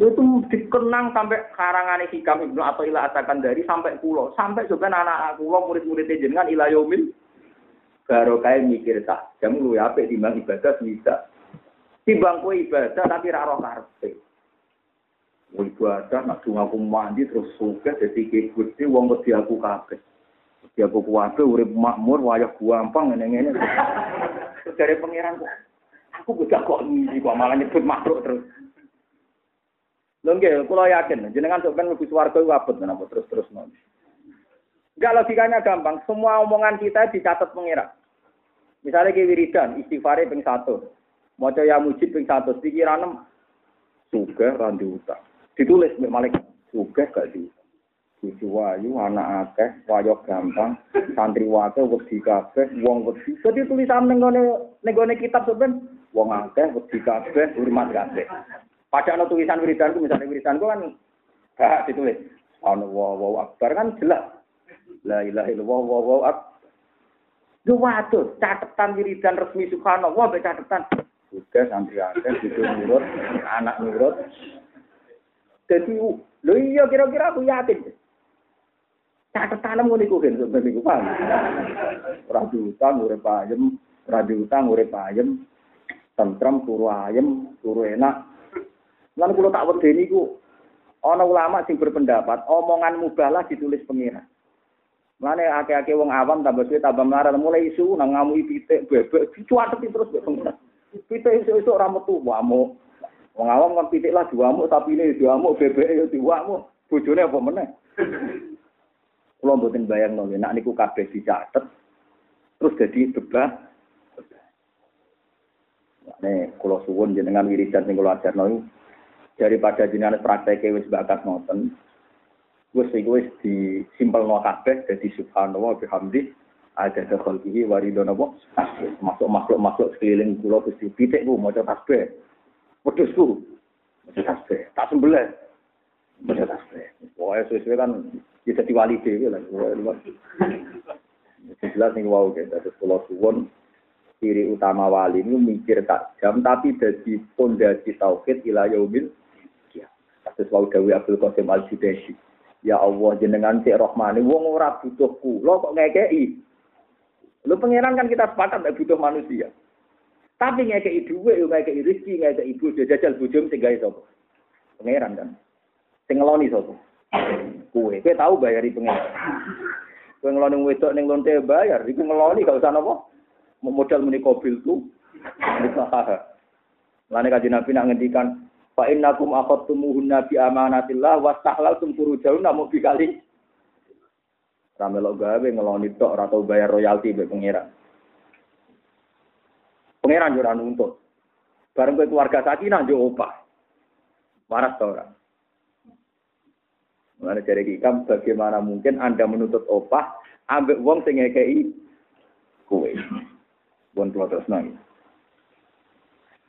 Itu dikenang sampai karangane hikam Ibnu atau ila asakan dari sampai pulau, sampai juga anak anak kula murid-murid jenengan ila yaumil baru kayak mikir tak jam lu ya apa timbang ibadah bisa timbang kue ibadah tapi raro karpe ibadah nak aku mandi terus suka kayak gede wong wedi aku kabeh. Wedi aku kuwabe urip makmur wayah gampang ngene-ngene. Dari pangeran kok aku beda kok ini kok malah nyebut makhluk terus. Lho nggih, kula yakin jenengan sok ben mlebu swarga iku abot menapa terus-terus non. Enggak logikanya gampang, semua omongan kita dicatat pangeran. Misalnya ke wiridan, istighfar ping satu. Maca ya mujib ping satu, pikiran suga randu utang ditulis mbek malaikat sugih gak di Cucu wayu, anak akeh, wayok gampang, santri wake, wedi kabeh, wong wedi. Jadi tulisan nenggone nenggone kitab sebenarnya, wong akeh, wedi kabeh, hormat kabeh. Padahal tulisan wiridanku, misalnya wiridanku kan gak ditulis. Ana wa wa akbar kan jelas. La ilaha illallah wa wa akbar. Yo waduh, catatan wiridan resmi subhanallah, mbek catatan. Sudah santri akeh, cucu nurut, anak nurut, jadi, lo iya kira-kira aku yakin. Tanam ngono iku kan sampeyan iku paham. Ora diutang urip ayem, ora diutang urip ayem. Tentrem turu ayem, turu enak. Lan kula tak wedeni iku ana ulama sing berpendapat omongan mubalah ditulis pengira. Mane akeh-akeh wong awam tambah suwe tambah melarat mulai isu nang ngamui pitik bebek dicuateti terus mbek pengira. Isu-isu ora metu wamuk. Wong awam kan pitik lah diwamuk, tapi ini diwamuk, bebek ya diwamuk. Bojone apa meneh? Kulo mboten bayang nol, nak niku kabeh dicatet, terus jadi bebas. Nek kulo suwun jenengan wiridan sing kulo ajarno daripada jenengan praktek wis bakat ngoten wis iku wis disimpelno kabeh dadi subhanallah bihamdi ada khalqihi waridon apa masuk makhluk makhluk sekeliling kula Gusti pitik ku maca tasbih wedhus ku maca tasbih tak sembelih. Maca tasbih pokoke sesuai kan bisa diwali dhewe lah. Jelas ning wau kita terus kula suwun. Ciri utama wali ini mikir tak jam tapi jadi pondasi tauhid ila yaumil Kasus wau Dawi Abdul Qasim Al Judaisi. Ya Allah jenengan cek rohmani wong ora butuh kula kok ngekeki. Lu pangeran kan kita sepakat nek butuh manusia. Tapi ngekeki dhuwit yo ngekeki rezeki ngekeki ibu jajal bojo sing gawe sapa? Pangeran kan. Sing ngeloni sapa? Kowe. Tahu bayari pangeran. Kowe ngeloni wedok ning lonte bayar, iku ngeloni gak usah napa? Modal muni mobil tuh. Lane kanjeng Nabi nak ngendikan Fa innakum akhadtumuhunna bi amanatillah wastahlaltum furujahunna mau bikali. Ramelok gawe ngeloni tok ora tau bayar royalti mbek pangeran. Pangeran yo ora nuntut. Bareng kowe keluarga sakinah yo opah. Waras to ora? Mulane dari hikam bagaimana mungkin Anda menuntut opah ambek wong sing ngekeki kowe. Bon terus nang.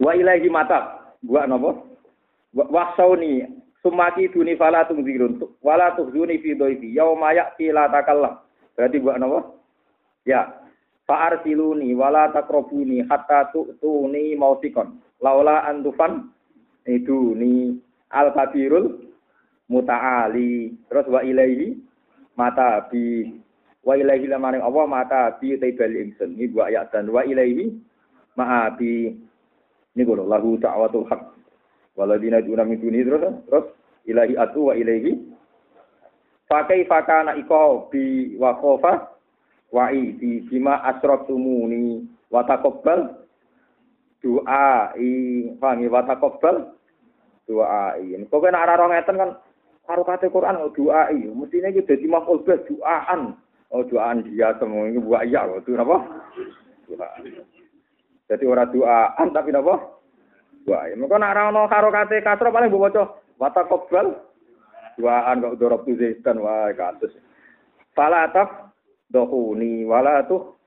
Wa ilahi mata. Gua nopo? wasauni sumaki duni fala tungzirun wala tuhzuni fi dhaifi yauma ya'ti la takallam berarti buat napa ya fa arsiluni wala takrabuni hatta tu'tuni mautikon laula antufan iduni al kabirul mutaali. Terus wa ilaihi mata bi wa ilaihi lamane Allah mata bi taibal ingsun. Ini buat ayat dan wa ilaihi ma'a bi ini lho lahu ta'watul haq. Waladina duna min duni terus terus ilahi atu wa ilahi Pakai fakana iko bi wa wa ibi bima asrof sumuni watakobal. Doa i fangi watakobal. Doa i ini kok enak arah ngeten kan karo kate Quran oh doa i mestinya gitu jadi makhluk bel doaan oh doaan dia semua ini buat ya loh tuh apa? Jadi ora doaan tapi napa? Doa i mungkin enak arah karo kate kasro paling buat wa watakobal. Doaan kok dorob tuh zaitun wah kasus Fala atap dohuni wala tuh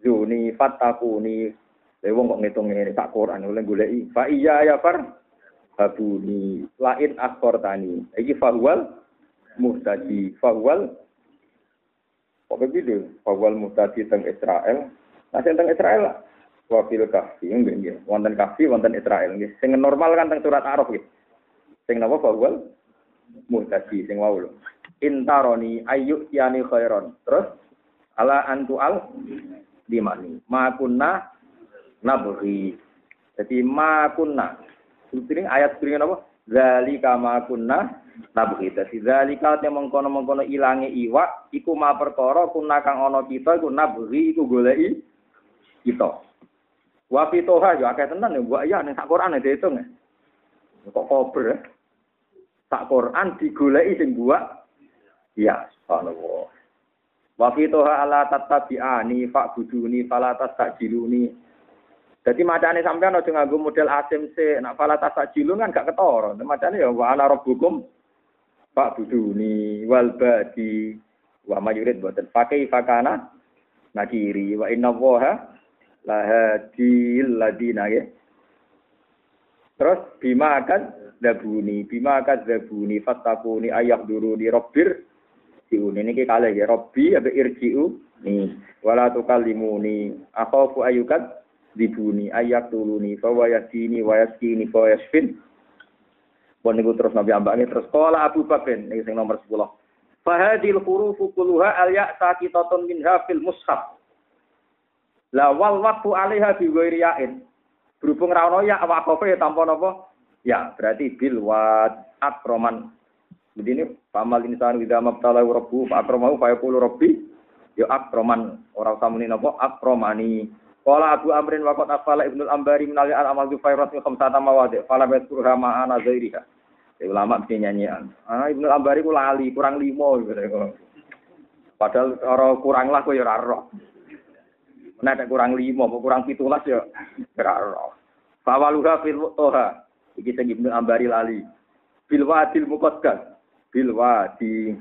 juni fatakuni. Lha wong kok ngitung ngene sak Quran oleh goleki. Fa iya ya far habuni. Lain tani. Iki fahwal muhtadi fahwal Pokoknya gitu, fahwal muhtadi teng Israel. Nah, teng Israel wafil kafi nggih nggih. Wonten kafi wonten Israel nggih. Sing normal kan teng surat Araf nggih. Sing napa? Bahwal muhtadi sing wau lho. Intaroni ayu yani khairon. Terus ala antu al dimani. Ma kunna nabri. Jadi ma kunna. Ini ayat ini apa? Zalika ma kunna nabri. Dadi zalika te mengkono-mengkono ilange iwak iku ma perkara kunna kang ana kita iku nabri iku goleki kita. Wa fitoha yo akeh tenan yo mbok ya ning sak Quran diitung. Kok kober ya? Sak Quran sing buat ya subhanallah. Wa fitoha ala tatabi'ani fa'buduni fala tastajiluni. Jadi macane sampean aja nganggo model ASMC, nak fala tastajilun kan gak ketara. Macane ya wa ana rabbukum fa'buduni wal badi wa mayurid boten pakai fakana nakiri wa inna waha lahadil ladina ya. Terus bima akan dabuni, bima akan dabuni, fatakuni ayak dulu di robbir siun ini kali ya robbi abe irjiu nih wala tukalimuni akhafu ayukat dibuni ayak tuluni fawa yasini wa yaskini fa yasfin Pun niku terus Nabi ambaknya terus kala Abu Bakar ini sing nomor 10. Fahadil hurufu kulluha al ya'sa kitatun minha fil mushaf. La wal waktu alaiha bi yain. Berhubung ra ono ya wakofe ya tanpa napa? Ya, berarti bil wat akroman. Jadi ini pamal insan wida mabtala rabbu akramahu fa yaqulu rabbi ya akroman ora usah muni napa akromani. Qala Abu Amrin wa qad afala Ibnu Ambari min al amal Zufairat min khamsata mawadi fala yadhkurha ma'ana zairiha. Ya, ulama mesti nyanyian. Ah Ibnu Ambari ku lali kurang limo gitu. Padahal orang kurang lah kok ya ora roh. Nek ada kurang lima, mau kurang pitulas ya. Kira roh. Fawaluha fil toha. Iki sing Ibnu Ambari lali. bil wadil muqaddas. Bil wadi.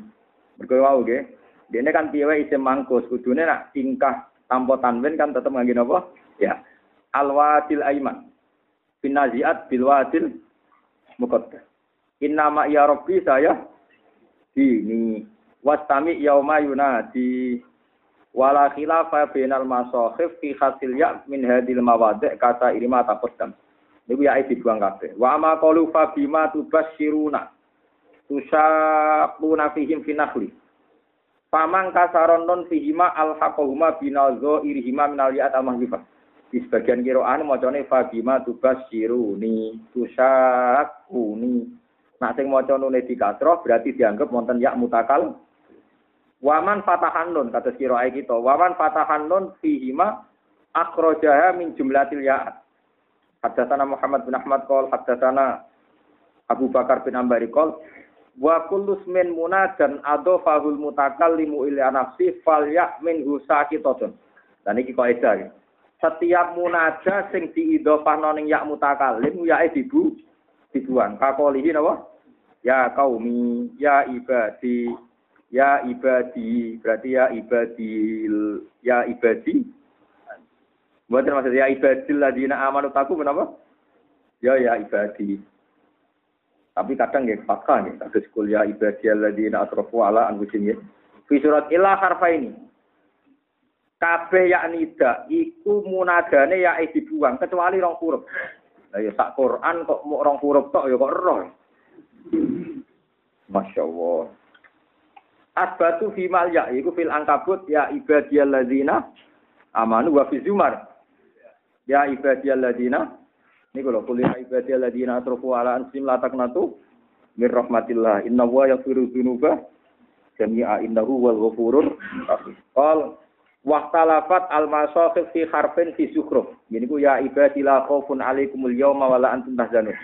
Mergo wau nggih. Dene kan piye isim mangkus, kudune nak tingkah tanpa tanwin kan tetep ngangge napa? Ya. Al wadil aiman. Binaziat bil wadil muqaddas. Inna ma ya rabbi saya dini wastami yauma yunadi wala khilafa bainal masakhif fi khasil ya min hadil mawadi' kata irima taqaddam niku ya dibuang kabeh wa ma qalu fa bima tubasyiruna tusaquna fihim fi nakhli Pamang kasaron non fihima al haqahuma binazo irihima minal ya'at al mahzifah. Di sebagian kiroan macane fabima tubasyiruni tusaquni. Nah sing maca nune dikasroh berarti dianggap wonten ya mutakal Waman fatahan nun kata kiroai kita. Waman fatahan nun fihima akrojaha min jumlatil ya'at. Haddatsana Muhammad bin Ahmad qol haddatsana Abu Bakar bin Ambari qol wa kullu min munadan adofahul mutakallimu ila nafsi fal ya min husakitatun. Dan iki kaidah. Setiap munada sing diidhofahno ning ya mutakallim ya dibu dibuang. Kakolihi napa? Ya kaumi, ya ibadi, Ya ibadi, berarti ya ibadi, ya ibadi. Buat maksud ya ibadil ladina amanu taku kenapa? Ya ya ibadi. Tapi kadang ya fakta nih, kados kul ya ibadi ladina atrofu ala anfusihim ya. Fi surat ilah harfa ini. Kabeh ya nida, iku munadane ya dibuang kecuali rong huruf. Lah ya sak Quran kok mau rong huruf tok ya kok roh. Masya Allah. Asbatu fimal ya iku fil angkabut ya ibadiyalladzina amanu wa fi zumar. Ya ibadiyalladzina ini kalau kuliah ibadiyalladzina asrafu ala ansim la taqnatu mir rahmatillah. Inna wa yaghfiru dzunuba jami'a innahu wal ghafurur. Qal Wahtalafat al-masakhif fi harfin fi sukhruf. Ini ku ya ibadillah khaufun alaikumul yawma wala antum tahzanun.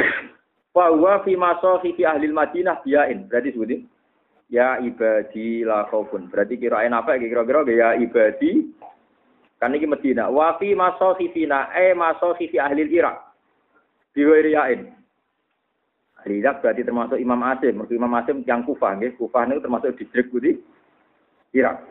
Wa fi fi ahli Madinah biain. Berarti sebutin ya ibadi la khaufun. Berarti kirain apa kira-kira ya ibadi kan ini Madinah. Wa fi masakhifina eh fi ahli Irak. Biwairiyain. Ahli Irak berarti termasuk Imam Asim. Mereka Imam Asim yang Kufah. Nggih. Kufah itu termasuk distrik budi Irak.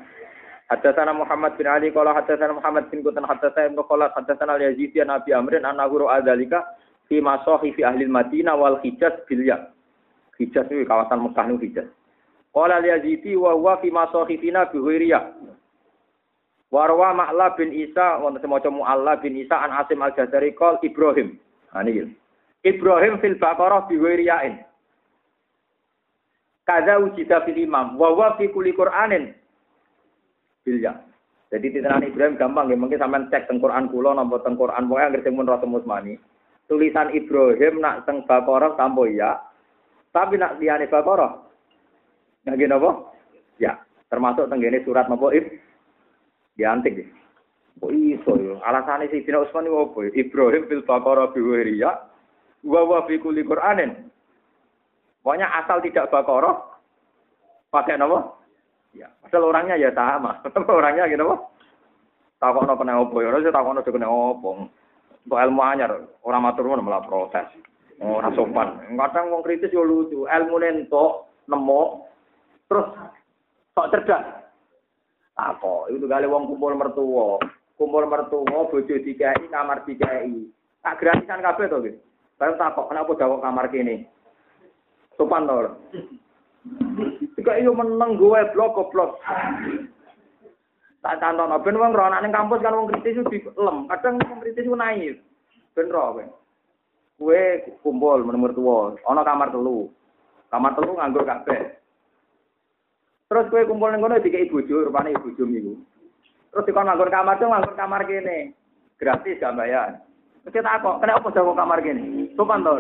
Hadatsana Muhammad bin Ali qala hadatsana Muhammad bin Qutan hadatsana Ibnu Khalat hadatsana Al-Yazidi an Abi Amrin an Nahuru adzalika fi masohi fi ahli Madinah wal Hijaz bilya. Hijaz itu kawasan Mekah itu Hijaz. Qala al-Yazidi wa huwa fi fina bi ghairiyah. Warwa Ma'la bin Isa wonten semaca Mu'alla bin Isa an Asim al-Jazari qol Ibrahim. Ha niki. Ibrahim fil Baqarah bi ghairiyain. Kada ujida fil imam wa huwa fi kulli Qur'anin bilya. Jadi titenan Ibrahim gampang ya, mungkin sampean cek teng Quran kula napa teng Quran pokoke anggere sing mun rasa musmani tulisan Ibrahim nak teng Baqarah tampo ya. Tapi nak liyane Baqarah nggih napa? Ya, termasuk tenggene surat napa Ib diantik ya. Kok iso yo? Alasane Sayyidina Utsman iku apa? Ibrahim fil Baqarah bi ya. wa wa fi kulli Qur'anin. Pokoknya asal tidak Baqarah pakai napa? Ya, asal orangnya ya sama. orangnya gitu apa? Takokno kena opo ya, ora takokno kena opo. Kok ilmu anyar, orang matur nuwun malah protes. Ora sopan. Kadang wong kritis yo lucu, ilmu nentok nemu terus kok cerdas. Apa? Itu kali wong kumpul mertua. Kumpul mertua bojo dikai kamar dikai. Tak gratisan kabeh to, gitu. Baru takok, kenapa jawab kamar kene? Sopan to. Jika iyo meneng gue blok goblok. Tak canton, ben wong ronak ning kampus kan wong kritis itu lem. Kadang wong kritis naif. Ben ro kowe. Kowe kumpul nomor tua, ana kamar telu. Kamar telu nganggur kabeh. Terus kowe kumpul ning kono dikeki bojo, rupane bojo niku. Terus dikon nganggur kamar tuh nganggur kamar kene. Gratis gak bayar. Terus kita kok, kena apa jago kamar kene? Sopan to.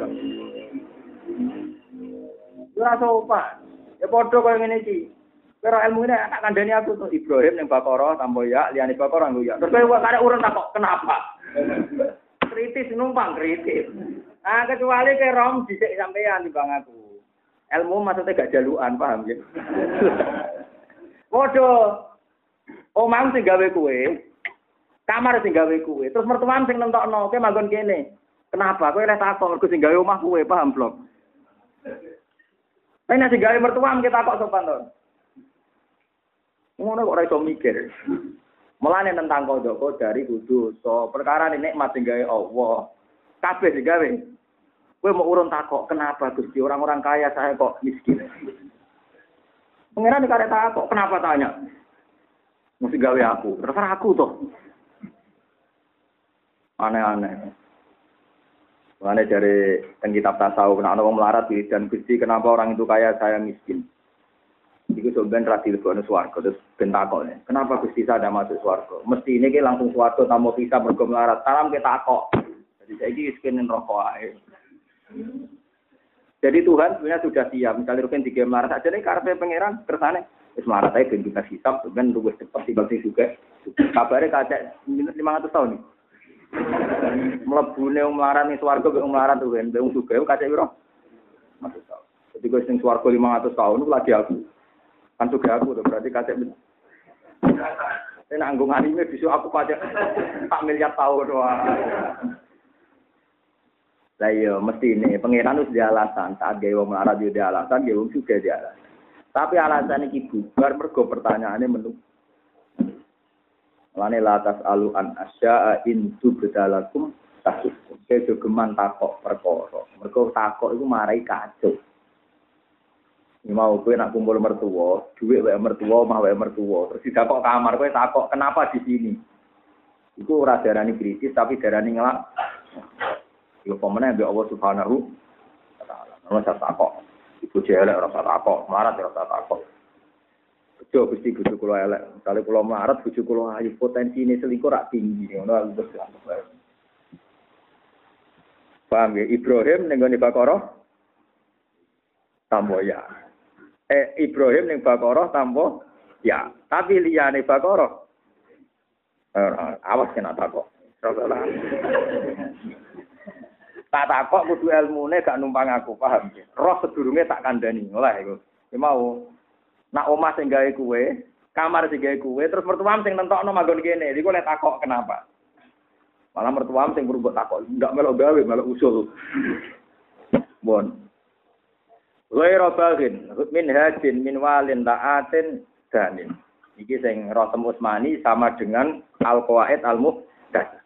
Ora sopan. Ya padha koyo ngene iki. Kira ilmu ini tak kandani aku tuh Ibrahim yang Bakoro tambah ya, liani Bakoro nggak ya. Terus gue kada urun tak kok kenapa? kritis numpang kritis. Nah kecuali ke rom dicek sampean di bang aku. Ilmu maksudnya gak jaluan paham ya? Waduh, omam sing gawe kue, kamar sing gawe kue, terus mertuan sing nentokno, kowe manggon kene. Kenapa? Kowe lek takok mergo sing gawe omah kowe paham. Tapi nek sing gawe mertua kita takok sopan to. Ngono kok ora iso mikir. Mulane tentang kodok dari kudu so perkara ini nikmat sing gawe Allah. Kabeh sing gawe. Kowe mau urun takok kenapa Gusti orang-orang kaya saya kok miskin. Pengiran dikare takok kenapa tanya? Mesti gawe aku. Terserah aku toh. Aneh-aneh. Mengenai dari kitab tasawuf, kenapa orang melarat dan gusti kenapa orang itu kaya saya miskin. Itu sebenarnya rasi lebih suarga, terus bentakok nih. Kenapa gusti saya ada masuk suarga? Mesti ini langsung suarga, tamu bisa bergo melarat. Salam kita kok. Jadi saya ini miskin rokok aja. Jadi Tuhan sebenarnya sudah siap. Misalnya Rukin tiga melarat aja nih karpe pangeran kersane. Terus melarat aja bentuk hisap, sebenarnya tunggu cepat tiba juga. Kabarnya kacek lima ratus tahun nih. mlebune wong melarat ning swarga kok melarat tuh ben wong sugih kacek piro jadi gue sing swarga 500 tahun lagi aku kan sugih aku tuh berarti kacek Ini anggung anime bisa aku pajak tak miliar tahun. Lah iya mesti ini pangeran wis alasan saat gawe wong melarat yo alasan gawe wong juga alasan. Tapi alasan iki bubar mergo pertanyaannya menung Lane latas alu an asya'a in tubdalakum tasukum. Saya geman takok perkara. Mergo takok iku marai kacau. Ini mau kowe nak kumpul mertua, duit wae mertua, mah wae mertua. Terus didakok kamar kowe takok kenapa di sini? Iku ora darani kritis tapi darani ngelak. Iku pemene mbek Allah Subhanahu wa taala. Ora takok. Iku jelek ora takok, marah ora takok. Bejo Gusti bojo kula elek. Misale kula melarat bojo kula ayu potensi ini selingkuh rak tinggi ngono aku wis Paham ya? Ibrahim ning gone Bakara tambo ya. Eh Ibrahim ning Bakara tambo ya. Tapi liyane Bakara awas kena takok. Tak takok kudu ilmune gak numpang aku paham ya. Roh sedurunge tak kandhani. Lah iku. mau Nak omah sing gawe kue, kamar sing gawe kue, terus mertuam sing nentokno manggon kene. Iku lek takok kenapa? Malah mertuam sing berbuat takok, ndak melok gawe, melok usul. Bon. Ghairu bagin, min hajin, min walin, ta'atin, danin. Iki sing Rotem Usmani sama dengan Al-Qawaid Al-Muhdatsah.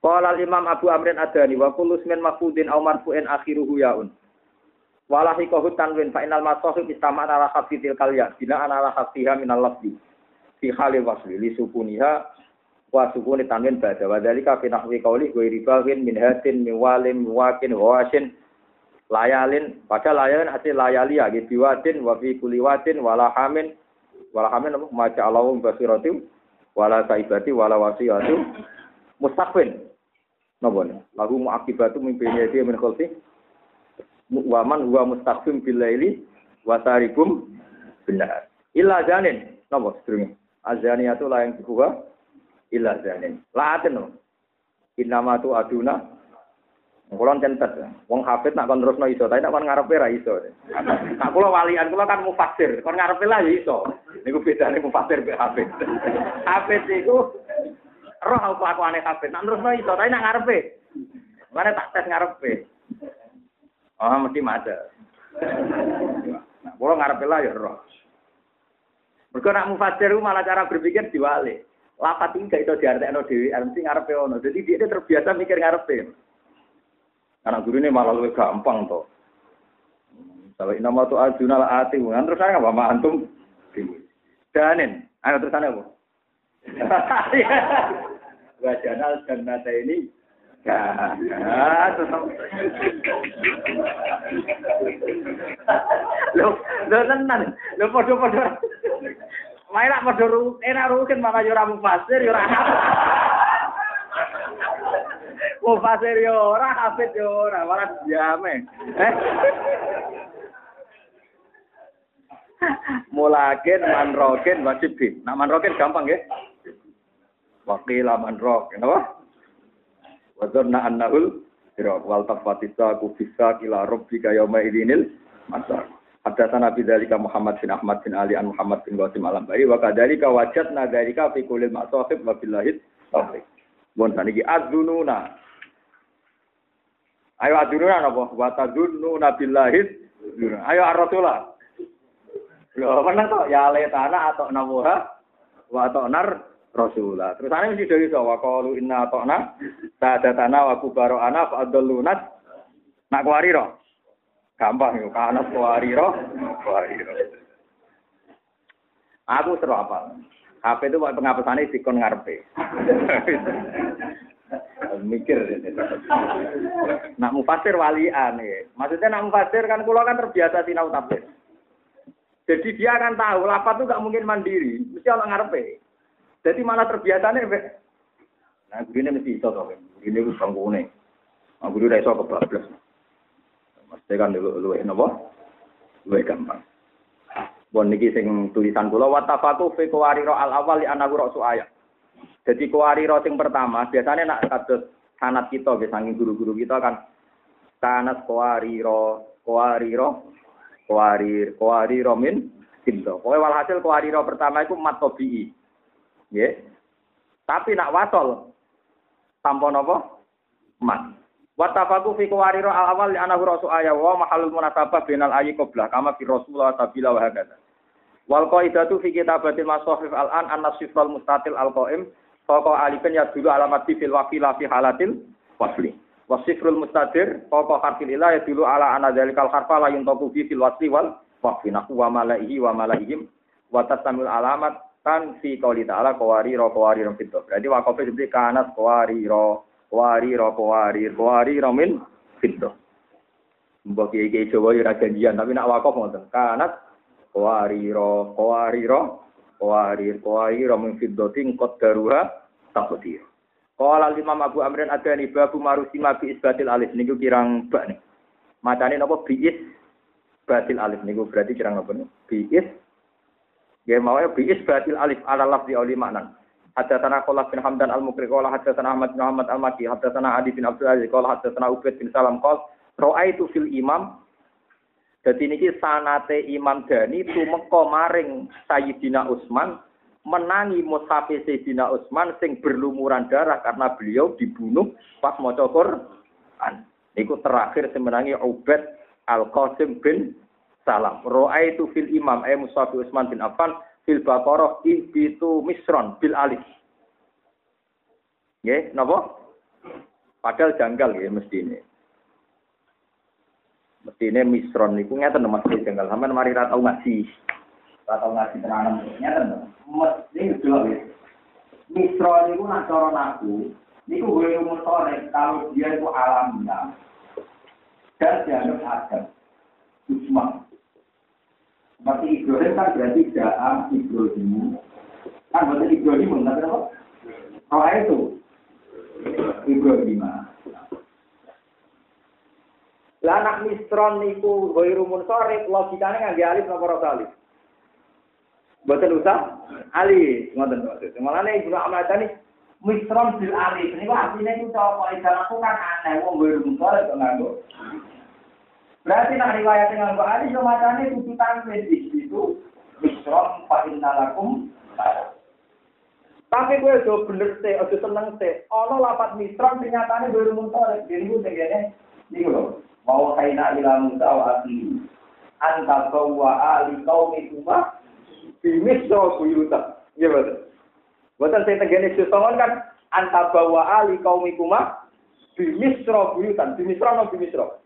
Qala al-Imam Abu Amrin Adani wa kullu ismin mafudin aw marfu'in akhiruhu yaun. Walahi kohut tanwin fa inal masohib istama ala khafi tilkal ya bina ala khafiha minal lafzi fi khali wasli li sukuniha wa sukuni tanwin ba'da wa dzalika fi nahwi qawli wa ribawin min hatin min walim wakin wasin layalin pada layalin hasil layali ya gitu watin wa fi kulli watin wala hamin wala hamin maca Allahu basiratim wala saibati wala napa lagu muakibatu mimpinnya dia min khalfi waman huwa mustaqim bil laili wa tarikum benar. Illa janin. Napa sedurunge? Azaniatu la yang kedua illa janin. Laaten no. Innama tu aduna Kulon centet, wong hafid nak kon terusno iso, tapi nak kon ngarepe ra iso. Nak kula walian kula kan mufasir, kon ngarepe lah iso. Niku bedane mufasir mbek hafid. Hafid iku roh kelakuane hafid, nak terusno iso, tapi nak ngarepe. Mana tak tes ngarepe. Oh, mesti mati. Nah, kalau ngarep lah ya roh. Mereka nak malah cara berpikir diwali. Lapat ini gak itu diartekno dewi, mesti ngarep ono. Jadi dia terbiasa mikir ngarep Karena guru ini malah lebih gampang toh. Kalau ini nama tuh ajuna lah ati, kan terus saya apa antum? Danin, ayo terus sana bu. Wajanal dan nada ini Ah, tetap. Lo, lo tenan. Lo podo-podo. Wae lak podo ru, enak rukin malah yo ora mufasir yo ora. Yo ora, hafid yo ora, jame. Eh. Mulakin manrokin wajibin. Nak manrokin gampang nggih. Wakil manrokin, apa? Wa dhanna annahul siraq wal tafatisa ku bisa ila rabbika yauma idinil masar. Hadatsana bi dzalika Muhammad bin Ahmad bin Ali an Muhammad bin Qasim alam bari wa kadzalika wajadna dzalika fi kulli ma'sahib wa billahi taufiq. Bon saniki adzununa. Ayo adununa apa? Wa tadunnu nabillahis. Ayo ar-rasulah. Lho, menang to ya le tanah atau namuha wa atau nar rasulah. Terus ane mesti dari wa qalu inna ata'na sadatana wa kubarana fa adallunat nak kuwariro. Gampang yo kanas kuwariro, kuwariro. Aku seru apa? HP itu pengapesannya dikon ngarepe. mikir nak mufasir walian ya. Maksudnya nak mufasir kan kulo kan terbiasa sinau tafsir. Jadi dia akan tahu lapat itu gak mungkin mandiri, mesti orang ngarepe. Jadi malah terbiasa nih, nah begini mesti iso toh, ini gue banggune. Nah, gue udah iso kebablas. Mesti kan dulu lu nopo, lu gampang. Bon niki sing tulisan kula wa tafatu fi qawariro al awal li anahu rasu ayat. Jadi qawariro sing pertama biasanya nak kados sanat kita ge saking guru-guru kita kan sanat qawariro qawariro qawarir qawariro min sinto. Pokoke walhasil qawariro pertama iku mat Nggih. Tapi nak wasol tanpa napa? Mat. Wattafaku fi qawariro al awal li anahu rasu ayat wa mahalul munasabah binal ayyi qablah kama fi rasulullah tabila wa hakadha. Wal qaidatu fi kitabatil masahif al-an an-nasifal mustatil al-qaim Pokok alifin ya dulu alamat fil wakila fi halatil wasli. Wasifrul mustadir pokok harfil ilah ya dulu ala anadzalikal harfa la yuntaku fi fil wasli wal waqfi nahu wa malaihi wa malaihim wa tasamul alamat kan fi qouli ta'ala qawari ro qawari ro fito. Berarti wakofe seperti kanas qawari ro qawari ro qawari qawari ro min fito. Mbok kiai Jawa ya janjian tapi nak wakof ngoten. Kanas qawari ro qawari ro Qawarir, qawarir min fiddatin qaddaruha taqdir. Qala Imam Abu Amrin adani babu marusima bi isbatil alif niku kirang bak nih. Macane napa bi is batil alif niku berarti kirang napa nih? Bi is Ya mau bi is batil alif ala lafzi auli maknan. Haddatsana Khalaf bin Hamdan al-Mukri qala haddatsana Ahmad bin Muhammad al-Maki haddatsana Adi bin Abdul Aziz qala haddatsana Ubaid bin Salam qala ra'aitu fil imam jadi niki sanate Imam Dani tumeka maring Sayyidina Utsman menangi mushaf Sayyidina Utsman sing berlumuran darah karena beliau dibunuh pas maca Quran. Niku terakhir semenangi Ubaid Al-Qasim bin Salam. itu fil imam ay mushaf Utsman bin Affan fil Baqarah ibitu misron bil alif. Nggih, napa? Padahal janggal ya mesti ini. Mestine misron niku ngeten mesti jenggal sampean mari ra tau ngaji. Ra tau ngaji tenanan ngeten. Mesti delok ya. Misron niku nak cara naku niku gue umur sore kalau dia itu alamiah dan dianggap adam. Usman. Seperti Ibrahim kan berarti Ja'am Ibrahim. Kan berarti Ibrahim, tapi apa? Roh itu. Ibrahim. Lah anak misron niku ghairu munsharif logikane ngangge alif napa alif. Mboten usah alif, ngoten maksud. Mulane Ibnu Ahmad tani misron bil alif. Niku artine iku apa ikan aku kan aneh wong ghairu munsharif kok nganggo. Berarti nak riwayat nganggo alif yo macane kudu tanwin di situ misron fa tapi gue do bener sih, aja seneng sih. Ono lapat misron ternyata gue rumun sore. Jadi gue tegene, nih loh. Mau kaina ila Musa wa akhi. Anta bawa ali qaumi kuma bimisra buyuta. Iya betul. Buatan saya tegene sesongon kan anta bawa ali qaumi kuma bimisra buyutan. Bimisra no bimisra.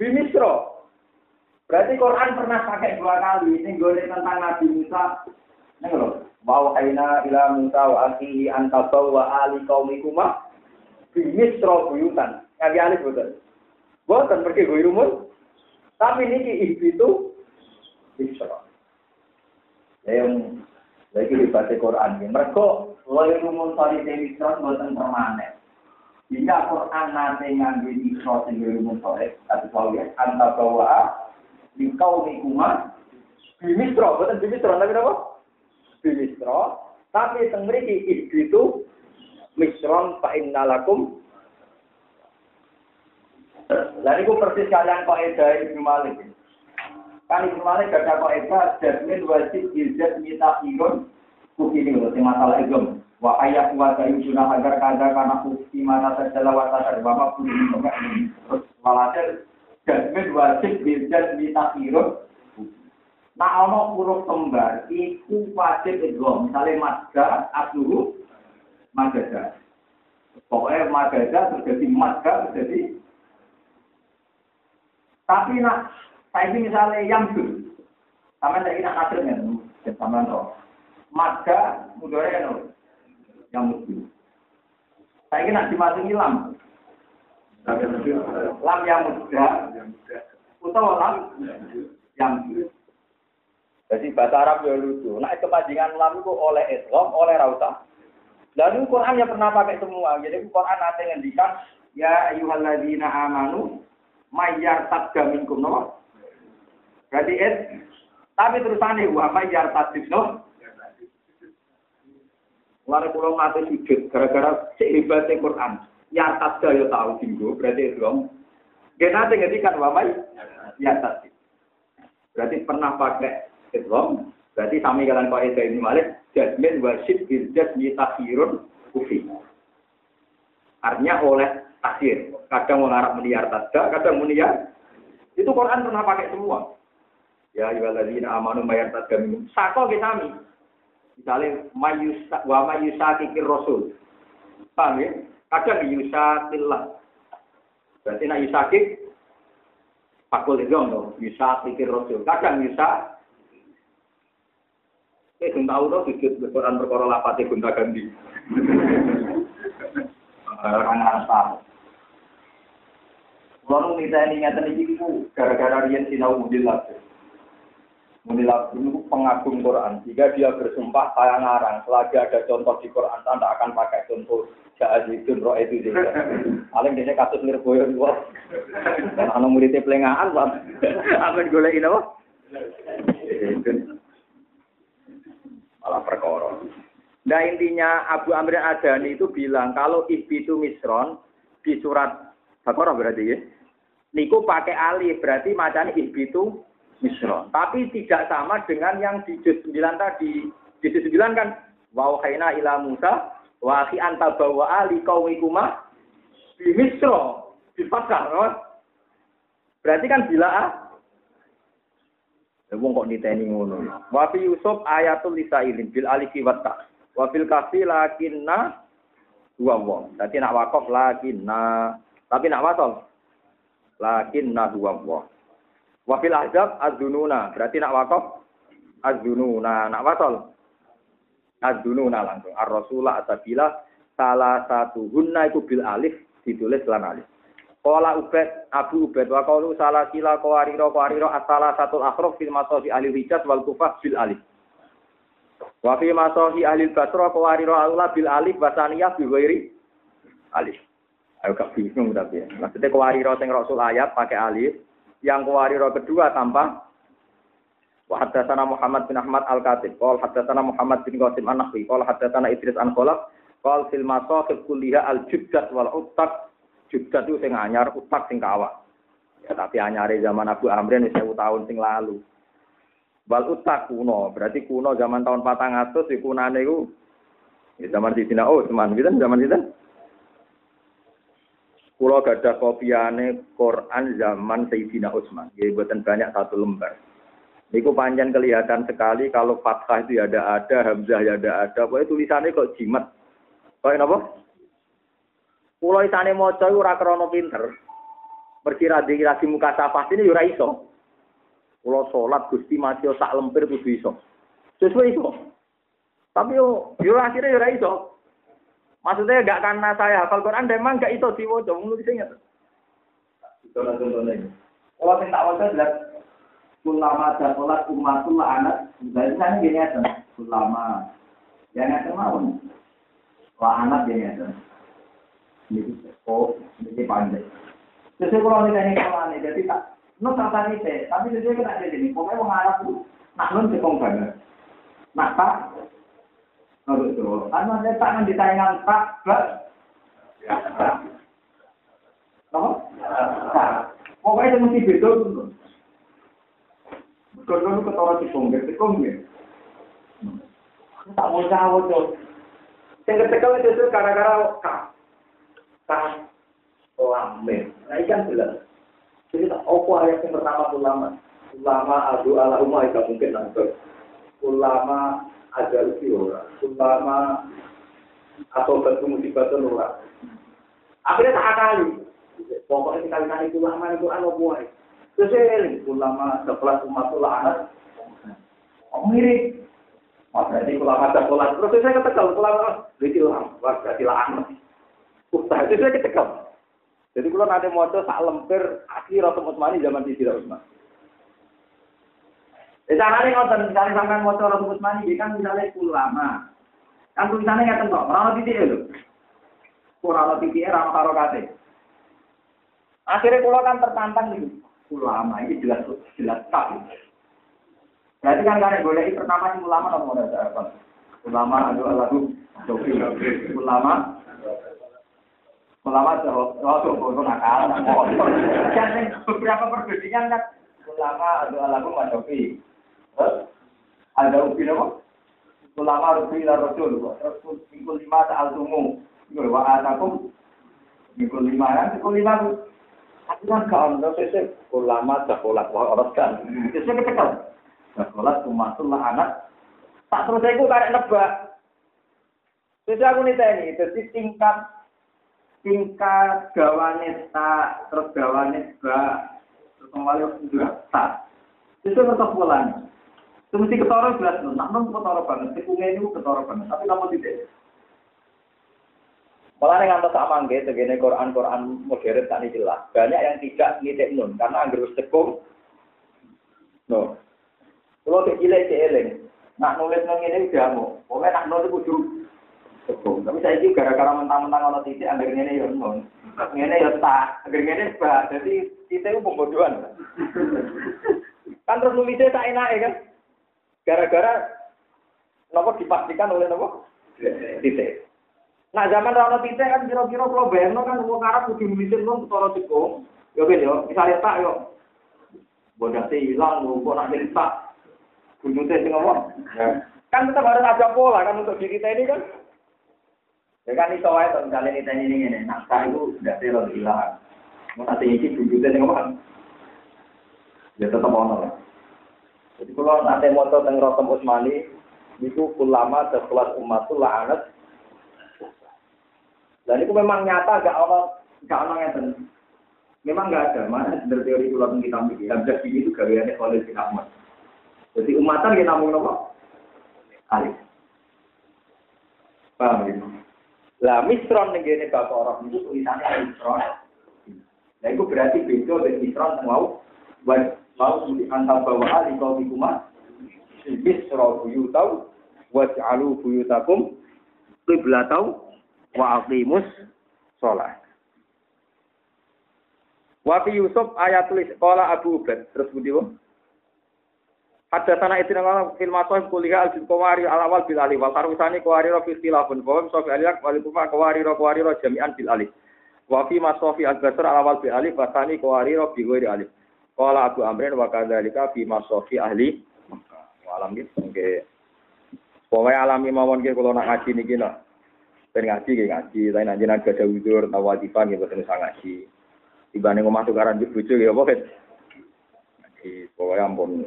Bimisra. Berarti Quran pernah pakai dua kali. Ini gue tentang Nabi Musa. Ini loh. Mau kaina ila Musa wa akhi anta bawa ali qaumi kuma bimisra buyutan. Alif betul. Bukan pergi gue rumun. Tapi ini itu Isra. Yang lagi dibaca Quran. Mereka gue rumun Isra buatan permanen. Jika Quran nanti ngambil Isra sing rumun sorry. Tapi kalau ya anta bawa di kau nikuma bimisra, bukan bimisra tapi apa? Bimisra. Tapi teng mriki itu misron fa innalakum Lalu itu persis kalian kaidah Ibnu Malik. Kan Ibnu Malik ada kaidah jasmin wajib izat mita irun ini loh, masalah itu. Wa ayat wa sunnah agar kada karena bukti mana saja lawat sadar bapak pun enggak terus walhasil jasmin wajib biljad mitakhirun Nah, ono huruf kembar, itu wajib idgham. Misalnya madga, asluhu, madga. Pokoknya madga terjadi madga terjadi. Tapi nak, saya ini misalnya yang tuh, sama saya nak nasir kan, sama roh. Madga, mudore kan, yang mesti. Saya ini nak dimasuki lam. Lam yang muda, utawa lam yang muda. Jadi bahasa Arab ya lucu. Nah kepanjangan lam itu oleh Islam, oleh rauta. Lalu Quran ya pernah pakai semua. Jadi Quran nanti ngendikan ya ayyuhalladzina amanu mayyar tadga minkum no. Berarti tapi terusannya wa mayyar tadga no. Lalu pulau ngate sujud gara-gara sehebatnya Quran. Ya tadga ya tahu tinggu berarti Islam. Dia nanti ngendikan wa mayyar tadga. Berarti pernah pakai Islam, berarti sami kalian Pak Eda ini Malik, jasmin wasid biljasmi takhirun kufi. Artinya oleh takhir. Kadang mengarap meniar tadda, kadang meniar. Itu Quran pernah pakai semua. Ya ayyuhalladzina amanu mayar tadda minum. Sako ke sami. Misalnya mayusa wa mayusakikir rasul. Paham ya? Kadang yusakillah. Berarti nak yusakik Pakul dong, bisa pikir rasul. Kadang bisa Eh, sing tahu tuh sujud Quran perkara lapate gonta ganti. Orang tahu. Kalau kita ini iki ku gara-gara riyen sinau mudilat. Mudilat itu pengagum Quran. Jika dia bersumpah saya ngarang, selagi ada contoh di Quran, anda akan pakai contoh Ja'azidun roh itu juga. Paling dia kasus nirboyo dua. Dan anak muridnya pelengahan, Pak. Apa ini, Pak? malah perkara. Nah intinya Abu Amr Adani itu bilang kalau itu misron di surat Baqarah berarti ya. Niku pakai alif berarti macamnya itu misron. Tapi tidak sama dengan yang di juz 9 tadi. Di juz 9 kan wa khaina ila Musa wa akhi anta bawa ali qaumikuma di misro di fathah. Berarti kan bila ah Wong kok niteni ngono. Wa fi Yusuf ayatul lisailin bil alifi wa ta. Wa fil kafi lakinna dua wong. Dadi nak wakaf lakinna. Tapi nak wasol lakinna dua wong. Wa fil ahzab adzununa. Berarti nak wakaf adzununa. Nak wasol adzununa langsung. Ar-rasulah atabila salah satu hunna itu bil alif ditulis lan alif. Kala Ubed, Abu Ubed, wa kaulu salah sila kawariro kawariro asala satu akhraf fil masohi ahli hijaz wal kufah bil alif. Wa fi masohi ahli basra kawariro Allah bil alif basaniyah bi ghairi alif. Ayo gak bingung tapi ya. Maksudnya kawariro sing rasul ayat pakai alif, yang kawariro kedua tanpa Wa haddatsana Muhammad bin Ahmad Al-Katib, qol haddatsana Muhammad bin Qasim An-Nahwi, qol haddatsana Idris An-Khalaf, qol fil masahib kulliha al-jubdat wal uttaq Jubdat itu sing anyar, utak sing kawak. Ya, tapi anyare zaman Abu Amrin wis tahun sing lalu. Wal utak kuno, berarti kuno zaman tahun patang atus di kunane iku ya zaman di Sina oh teman kita zaman kita. Kulo gadah kopiane Quran zaman Sayyidina Utsman. Ya buatan banyak satu lembar. Niku panjang kelihatan sekali kalau fathah itu ya ada ada, hamzah ya ada ada. Pokoknya tulisannya kok jimat. Kok apa? Pulau isane maca iku ora krana pinter. Berkira di lagi muka safah ini ora iso. Pulau salat Gusti mati sak lempir kudu iso. Sesuai iso. Tapi yo yo akhirnya ora iso. Maksudnya gak karena saya hafal Quran, memang gak iso diwaca, wong nulis ingat. Kalau sing tak jelas ulama dan sholat umatul anak, dari sana gini aja. Yang ada mau, lah anak gini aja. Ini oh, ini pandai. Sesuai kalau ini kalau ini jadi tak, ini tapi sesuai kena jadi ini. Pokoknya orang Arab itu nak non sekong banget. Tak, oh betul. Anu tangan di tayangan tak, bas. Oh, pokoknya itu mesti tuh. Kalau ketara sekong, sekong ya. Tak mau jawab tuh. Sing kecekel justru gara-gara kah. Kah. Lame. Nah, ikan jelas. Jadi, apa ayat yang pertama ulama? Ulama adu ala umma itu mungkin nanti. Ulama ada usi ora. Ulama atau batu musibah itu ora. Akhirnya tak kali. Pokoknya sekali-kali ulama itu anu buai. Terus ulama sekelas umat ulama. Oh mirip. Oh, berarti ulama sekolah. Terus saya ketekel ulama. Berarti ulama. Berarti lama. Ustaz, itu saya ketekel. Jadi kalau nanti mau sak lemper asli Rasul Utsmani zaman di Sirah Utsman. Di sana nih kalau misalnya sampai mau Rasul Utsmani, dia kan misalnya ulama. Kan tulisannya nggak tentu, orang titik itu. Kurang titik, orang taruh kate. Akhirnya kalau kan tertantang nih, ulama ini jelas jelas tak. Berarti kan karena boleh pertama sih ulama nomor apa? Ulama adalah lagu ulama Ulama oh, itu itu nakal, Dan beberapa perbedaan kan ulama ada lagu madofi. Ada ubi apa? Ulama rubi rasul, rasul minggu lima al tumu. Itu wa atakum minggu lima kan, minggu lima Aku kan saya ulama sekolah, wah orang kan. Itu saya ketekal. Sekolah lah anak. Tak terus saya karek nebak. Jadi aku nih ini, jadi tingkat tingkat gawane tak terus gawane ba terus kembali juga tak itu tetap bulan itu mesti ketara jelas nak non ketara banget tikungnya itu ketara banget tapi kamu tidak Malah yang antar sama nggak, segini Quran Quran modern tak jelas. Banyak yang tidak ngitek nun karena anggur tekung. No. Kalau kecilnya cieling, nak nulis nang ini udah mau. Pokoknya nak nulis kudu Sebung. Tapi saya ini gara-gara mentang-mentang kalau titik, agar ini ya non. Ini ya tak, agar ini bah. Jadi titik itu pembodohan. kan terus nulisnya tak enak ya kan? Gara-gara nopo dipastikan oleh nopo titik. Nah zaman rano titik kan kira-kira kalau bayang kan mau ngarap kudu nulisin non ketara cekung. Ya kan ya, misalnya tak yo. Bodoh hilang, kok nak tak. Kunjungnya sih ngomong. Kan tetap harus ada pola kan untuk diri ini kan. Ya kan iso wae to misalnya kita ini ngene, naskah itu tidak terlalu hilang. Mau nanti ini wujudnya yang apa? Ya tetap ono lah. Jadi kalau nanti mau tentang Rotem Usmani, itu ulama sekelas umatul la'anat. Dan itu memang nyata gak ono gak ono yang Memang gak ada, mana dari teori pulau kita mikir, yang jadi itu gaweannya oleh bin Ahmad. Jadi umatan kita mau nopo? Alif. Paham gitu? Lah misron ning kene bapak orang itu tulisannya misron. Nah itu berarti beda dengan misron mau buat mau di antar bawa ali kau di rumah. Misro buyutau waj'alu buyutakum qiblatau wa aqimus sholat. Wa fi Yusuf ayat tulis qala Abu Ubaid. Terus budi ada sana itu nama film atau kuliah al kawari al awal bil alif. Wal karusani kawari roh istilahun bahwa sofi aliak wal kufa kawari roh kawari roh jami'an bil alif. Wa fi masofi al basar al awal bil alif. Wasani kawari roh bi alif Kala Abu Amrin wa kadzalika fi masofi ahli alam gitu nggih Pokoknya alami mawon ke kalau nak ngaji niki lah. Ben ngaji ke ngaji, tapi nanti nanti ada widur, tawajifan gitu, terus ngaji. Dibanding omah tukaran bojo ya apa Ngaji, pokoknya ampun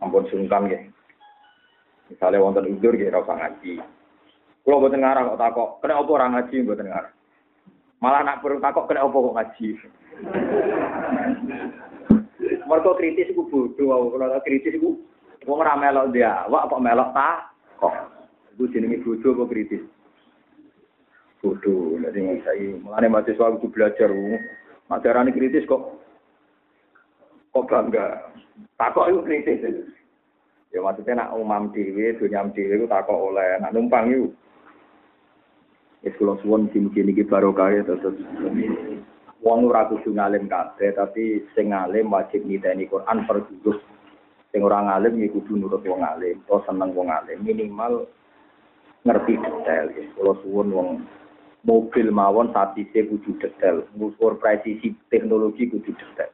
ampun sungkan ya. Misalnya wonten udur ya rasa ngaji. Kalau buat ngarang kok takok, kena apa orang ngaji buat ngarang. Malah nak perlu takok kena apa kok ngaji. Mereka kritis itu bodoh, kalau kritis itu Wong ora melok wak apa melok tak kok. Iku jenenge bodoh apa kritis. Bodoh, jadi saya mulane mahasiswa itu belajar. Majarane kritis kok kok bangga. Takok itu kritis. Ya maksudnya nak umam dewi, dunia dewi itu takok oleh, nak numpang itu. Ya kalau suwon mungkin ini baru kaya terus Wong ora kudu ngalim kabeh, tapi sing ngalim wajib niteni Quran per juzuk. Sing ora ngalim ya kudu nurut wong ngalim, atau seneng wong ngalim, minimal ngerti detail ya. Kalau suwon wong mobil mawon sapi kudu detail, ngukur presisi teknologi kudu detail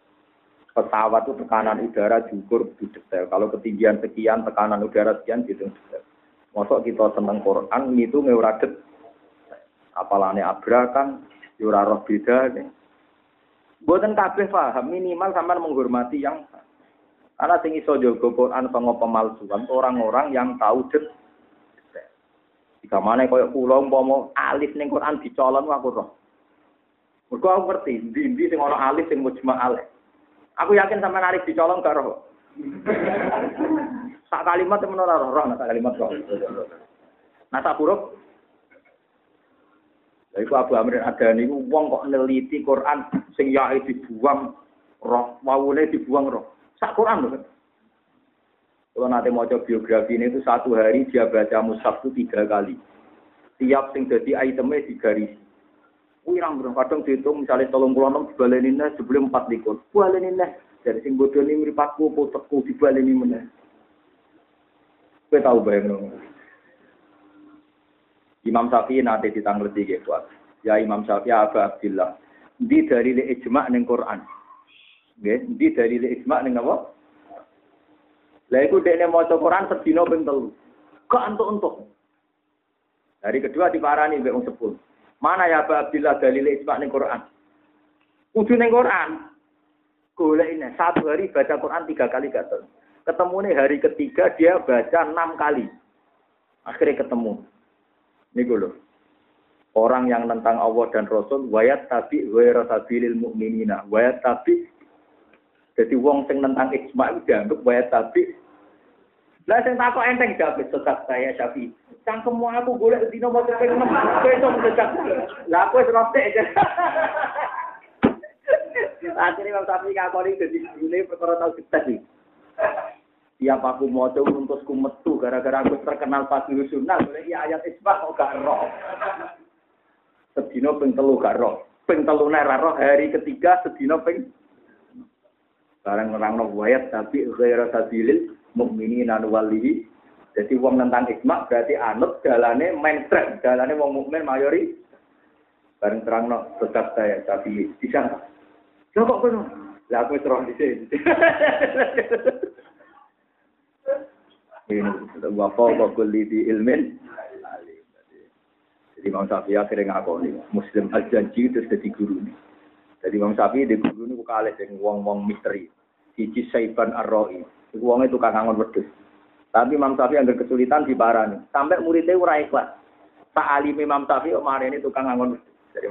pesawat itu tekanan udara diukur di detail. Kalau ketinggian sekian, tekanan udara sekian gitu detail. Mosok kita seneng Quran itu ora det. Apalane Abra kan yo ora roh beda. Mboten kabeh paham, minimal sampean menghormati yang karena sing iso jaga Quran sama pemalsuan orang-orang yang tahu det. Jika mana kaya kula umpama alif ning Quran dicolong aku roh. Mergo aku ngerti, ndi-ndi sing ana alif sing mujma' alif. Aku yakin sampean alif dicolong gak roh. Sak kalimat temen ora roh, sak kalimat roh. Nah sak huruf Lha iku Abu Amr Adani ku wong kok neliti Quran sing yae dibuang roh, wawune dibuang roh. Sak Quran lho. Kalau nanti mau coba biografi ini itu satu hari dia baca mushaf itu tiga kali. Tiap sing jadi itemnya digaris. Wirang bro, kadang dihitung misalnya tolong pulau enam dibalenin sebelum empat likur. Balenin dari sing bodoh ini meripatku potekku dibaleni mana. Kowe tahu bayang Imam Syafi'i nanti ditanglet tiga kuat. Ya Imam Syafi'i Abu Abdillah. Di dari ijma ning Quran. Nggih, di dari ijma ning apa? Lah iku dekne maca Quran sedina ping telu. Kok entuk-entuk. Hari kedua diparani mbek wong sepul. Mana ya Abu Abdillah dalil ijma ning Quran? Kudu ning Quran. Golek ini satu hari baca Quran tiga kali tahu. Ketemu nih hari ketiga dia baca enam kali. Akhirnya ketemu. Ini loh. Orang yang tentang Allah dan Rasul, wayat tapi wayat sabilil mu'minina. Wayat tapi jadi wong sing tentang ijma itu dianggap wayat tapi lah sing takok enteng jawab sesat saya Syafi. Cangkemmu aku golek dino mau cepet enam. Kowe iso sesat. Lah aku wis rotek. Akhirnya Imam Syafi'i ngakoni jadi ini perkara tau kita sih. Tiap aku mau coba untukku metu gara-gara aku terkenal pagi sunnah, boleh iya ayat isbah kok gak roh. Sedino ping telu gak roh. Ping telu roh hari ketiga sedino ping barang nerang no wayat tapi ghaira sabilil mukminin anu walihi. Jadi wong tentang isma berarti anut dalane mainstream, dalane wong mukmin mayori. Bareng terang no tetap saya tapi bisa Lha kok kono? Lah aku wis roh dhisik. Ini wa fawqa kulli di ilmin jadi Imam Syafi'i akhirnya ngakoni Muslim al-janji itu jadi guru ini. Jadi Imam Syafi'i di guru ini bukan alih dengan wong-wong misteri. Siji Saiban Ar-Ra'i. Itu wongnya tukang ngangon. Tapi Imam Syafi'i yang kesulitan di barani. Sampai muridnya ora ikhlas. Tak alim Imam Syafi'i kemarin ini tukang ngangon wedus. Jadi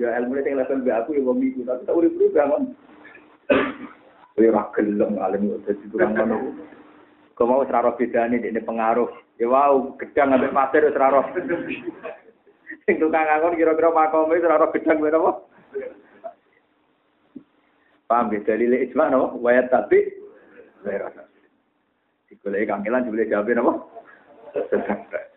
Ya ilmu yang level aku ya wong iku, tapi tak urip-urip. Kowe ora gelem alim dadi tukang ngono. Kau mau seraro bedane ini pengaruh. Ya wow, gedang ambek pasir seraro. Sing tukang ngangon kira-kira makome seraro gedang ben apa? Paham ya dalile ijma no, wayat tapi Digoleki kangelan jebule jawab napa? Sesak.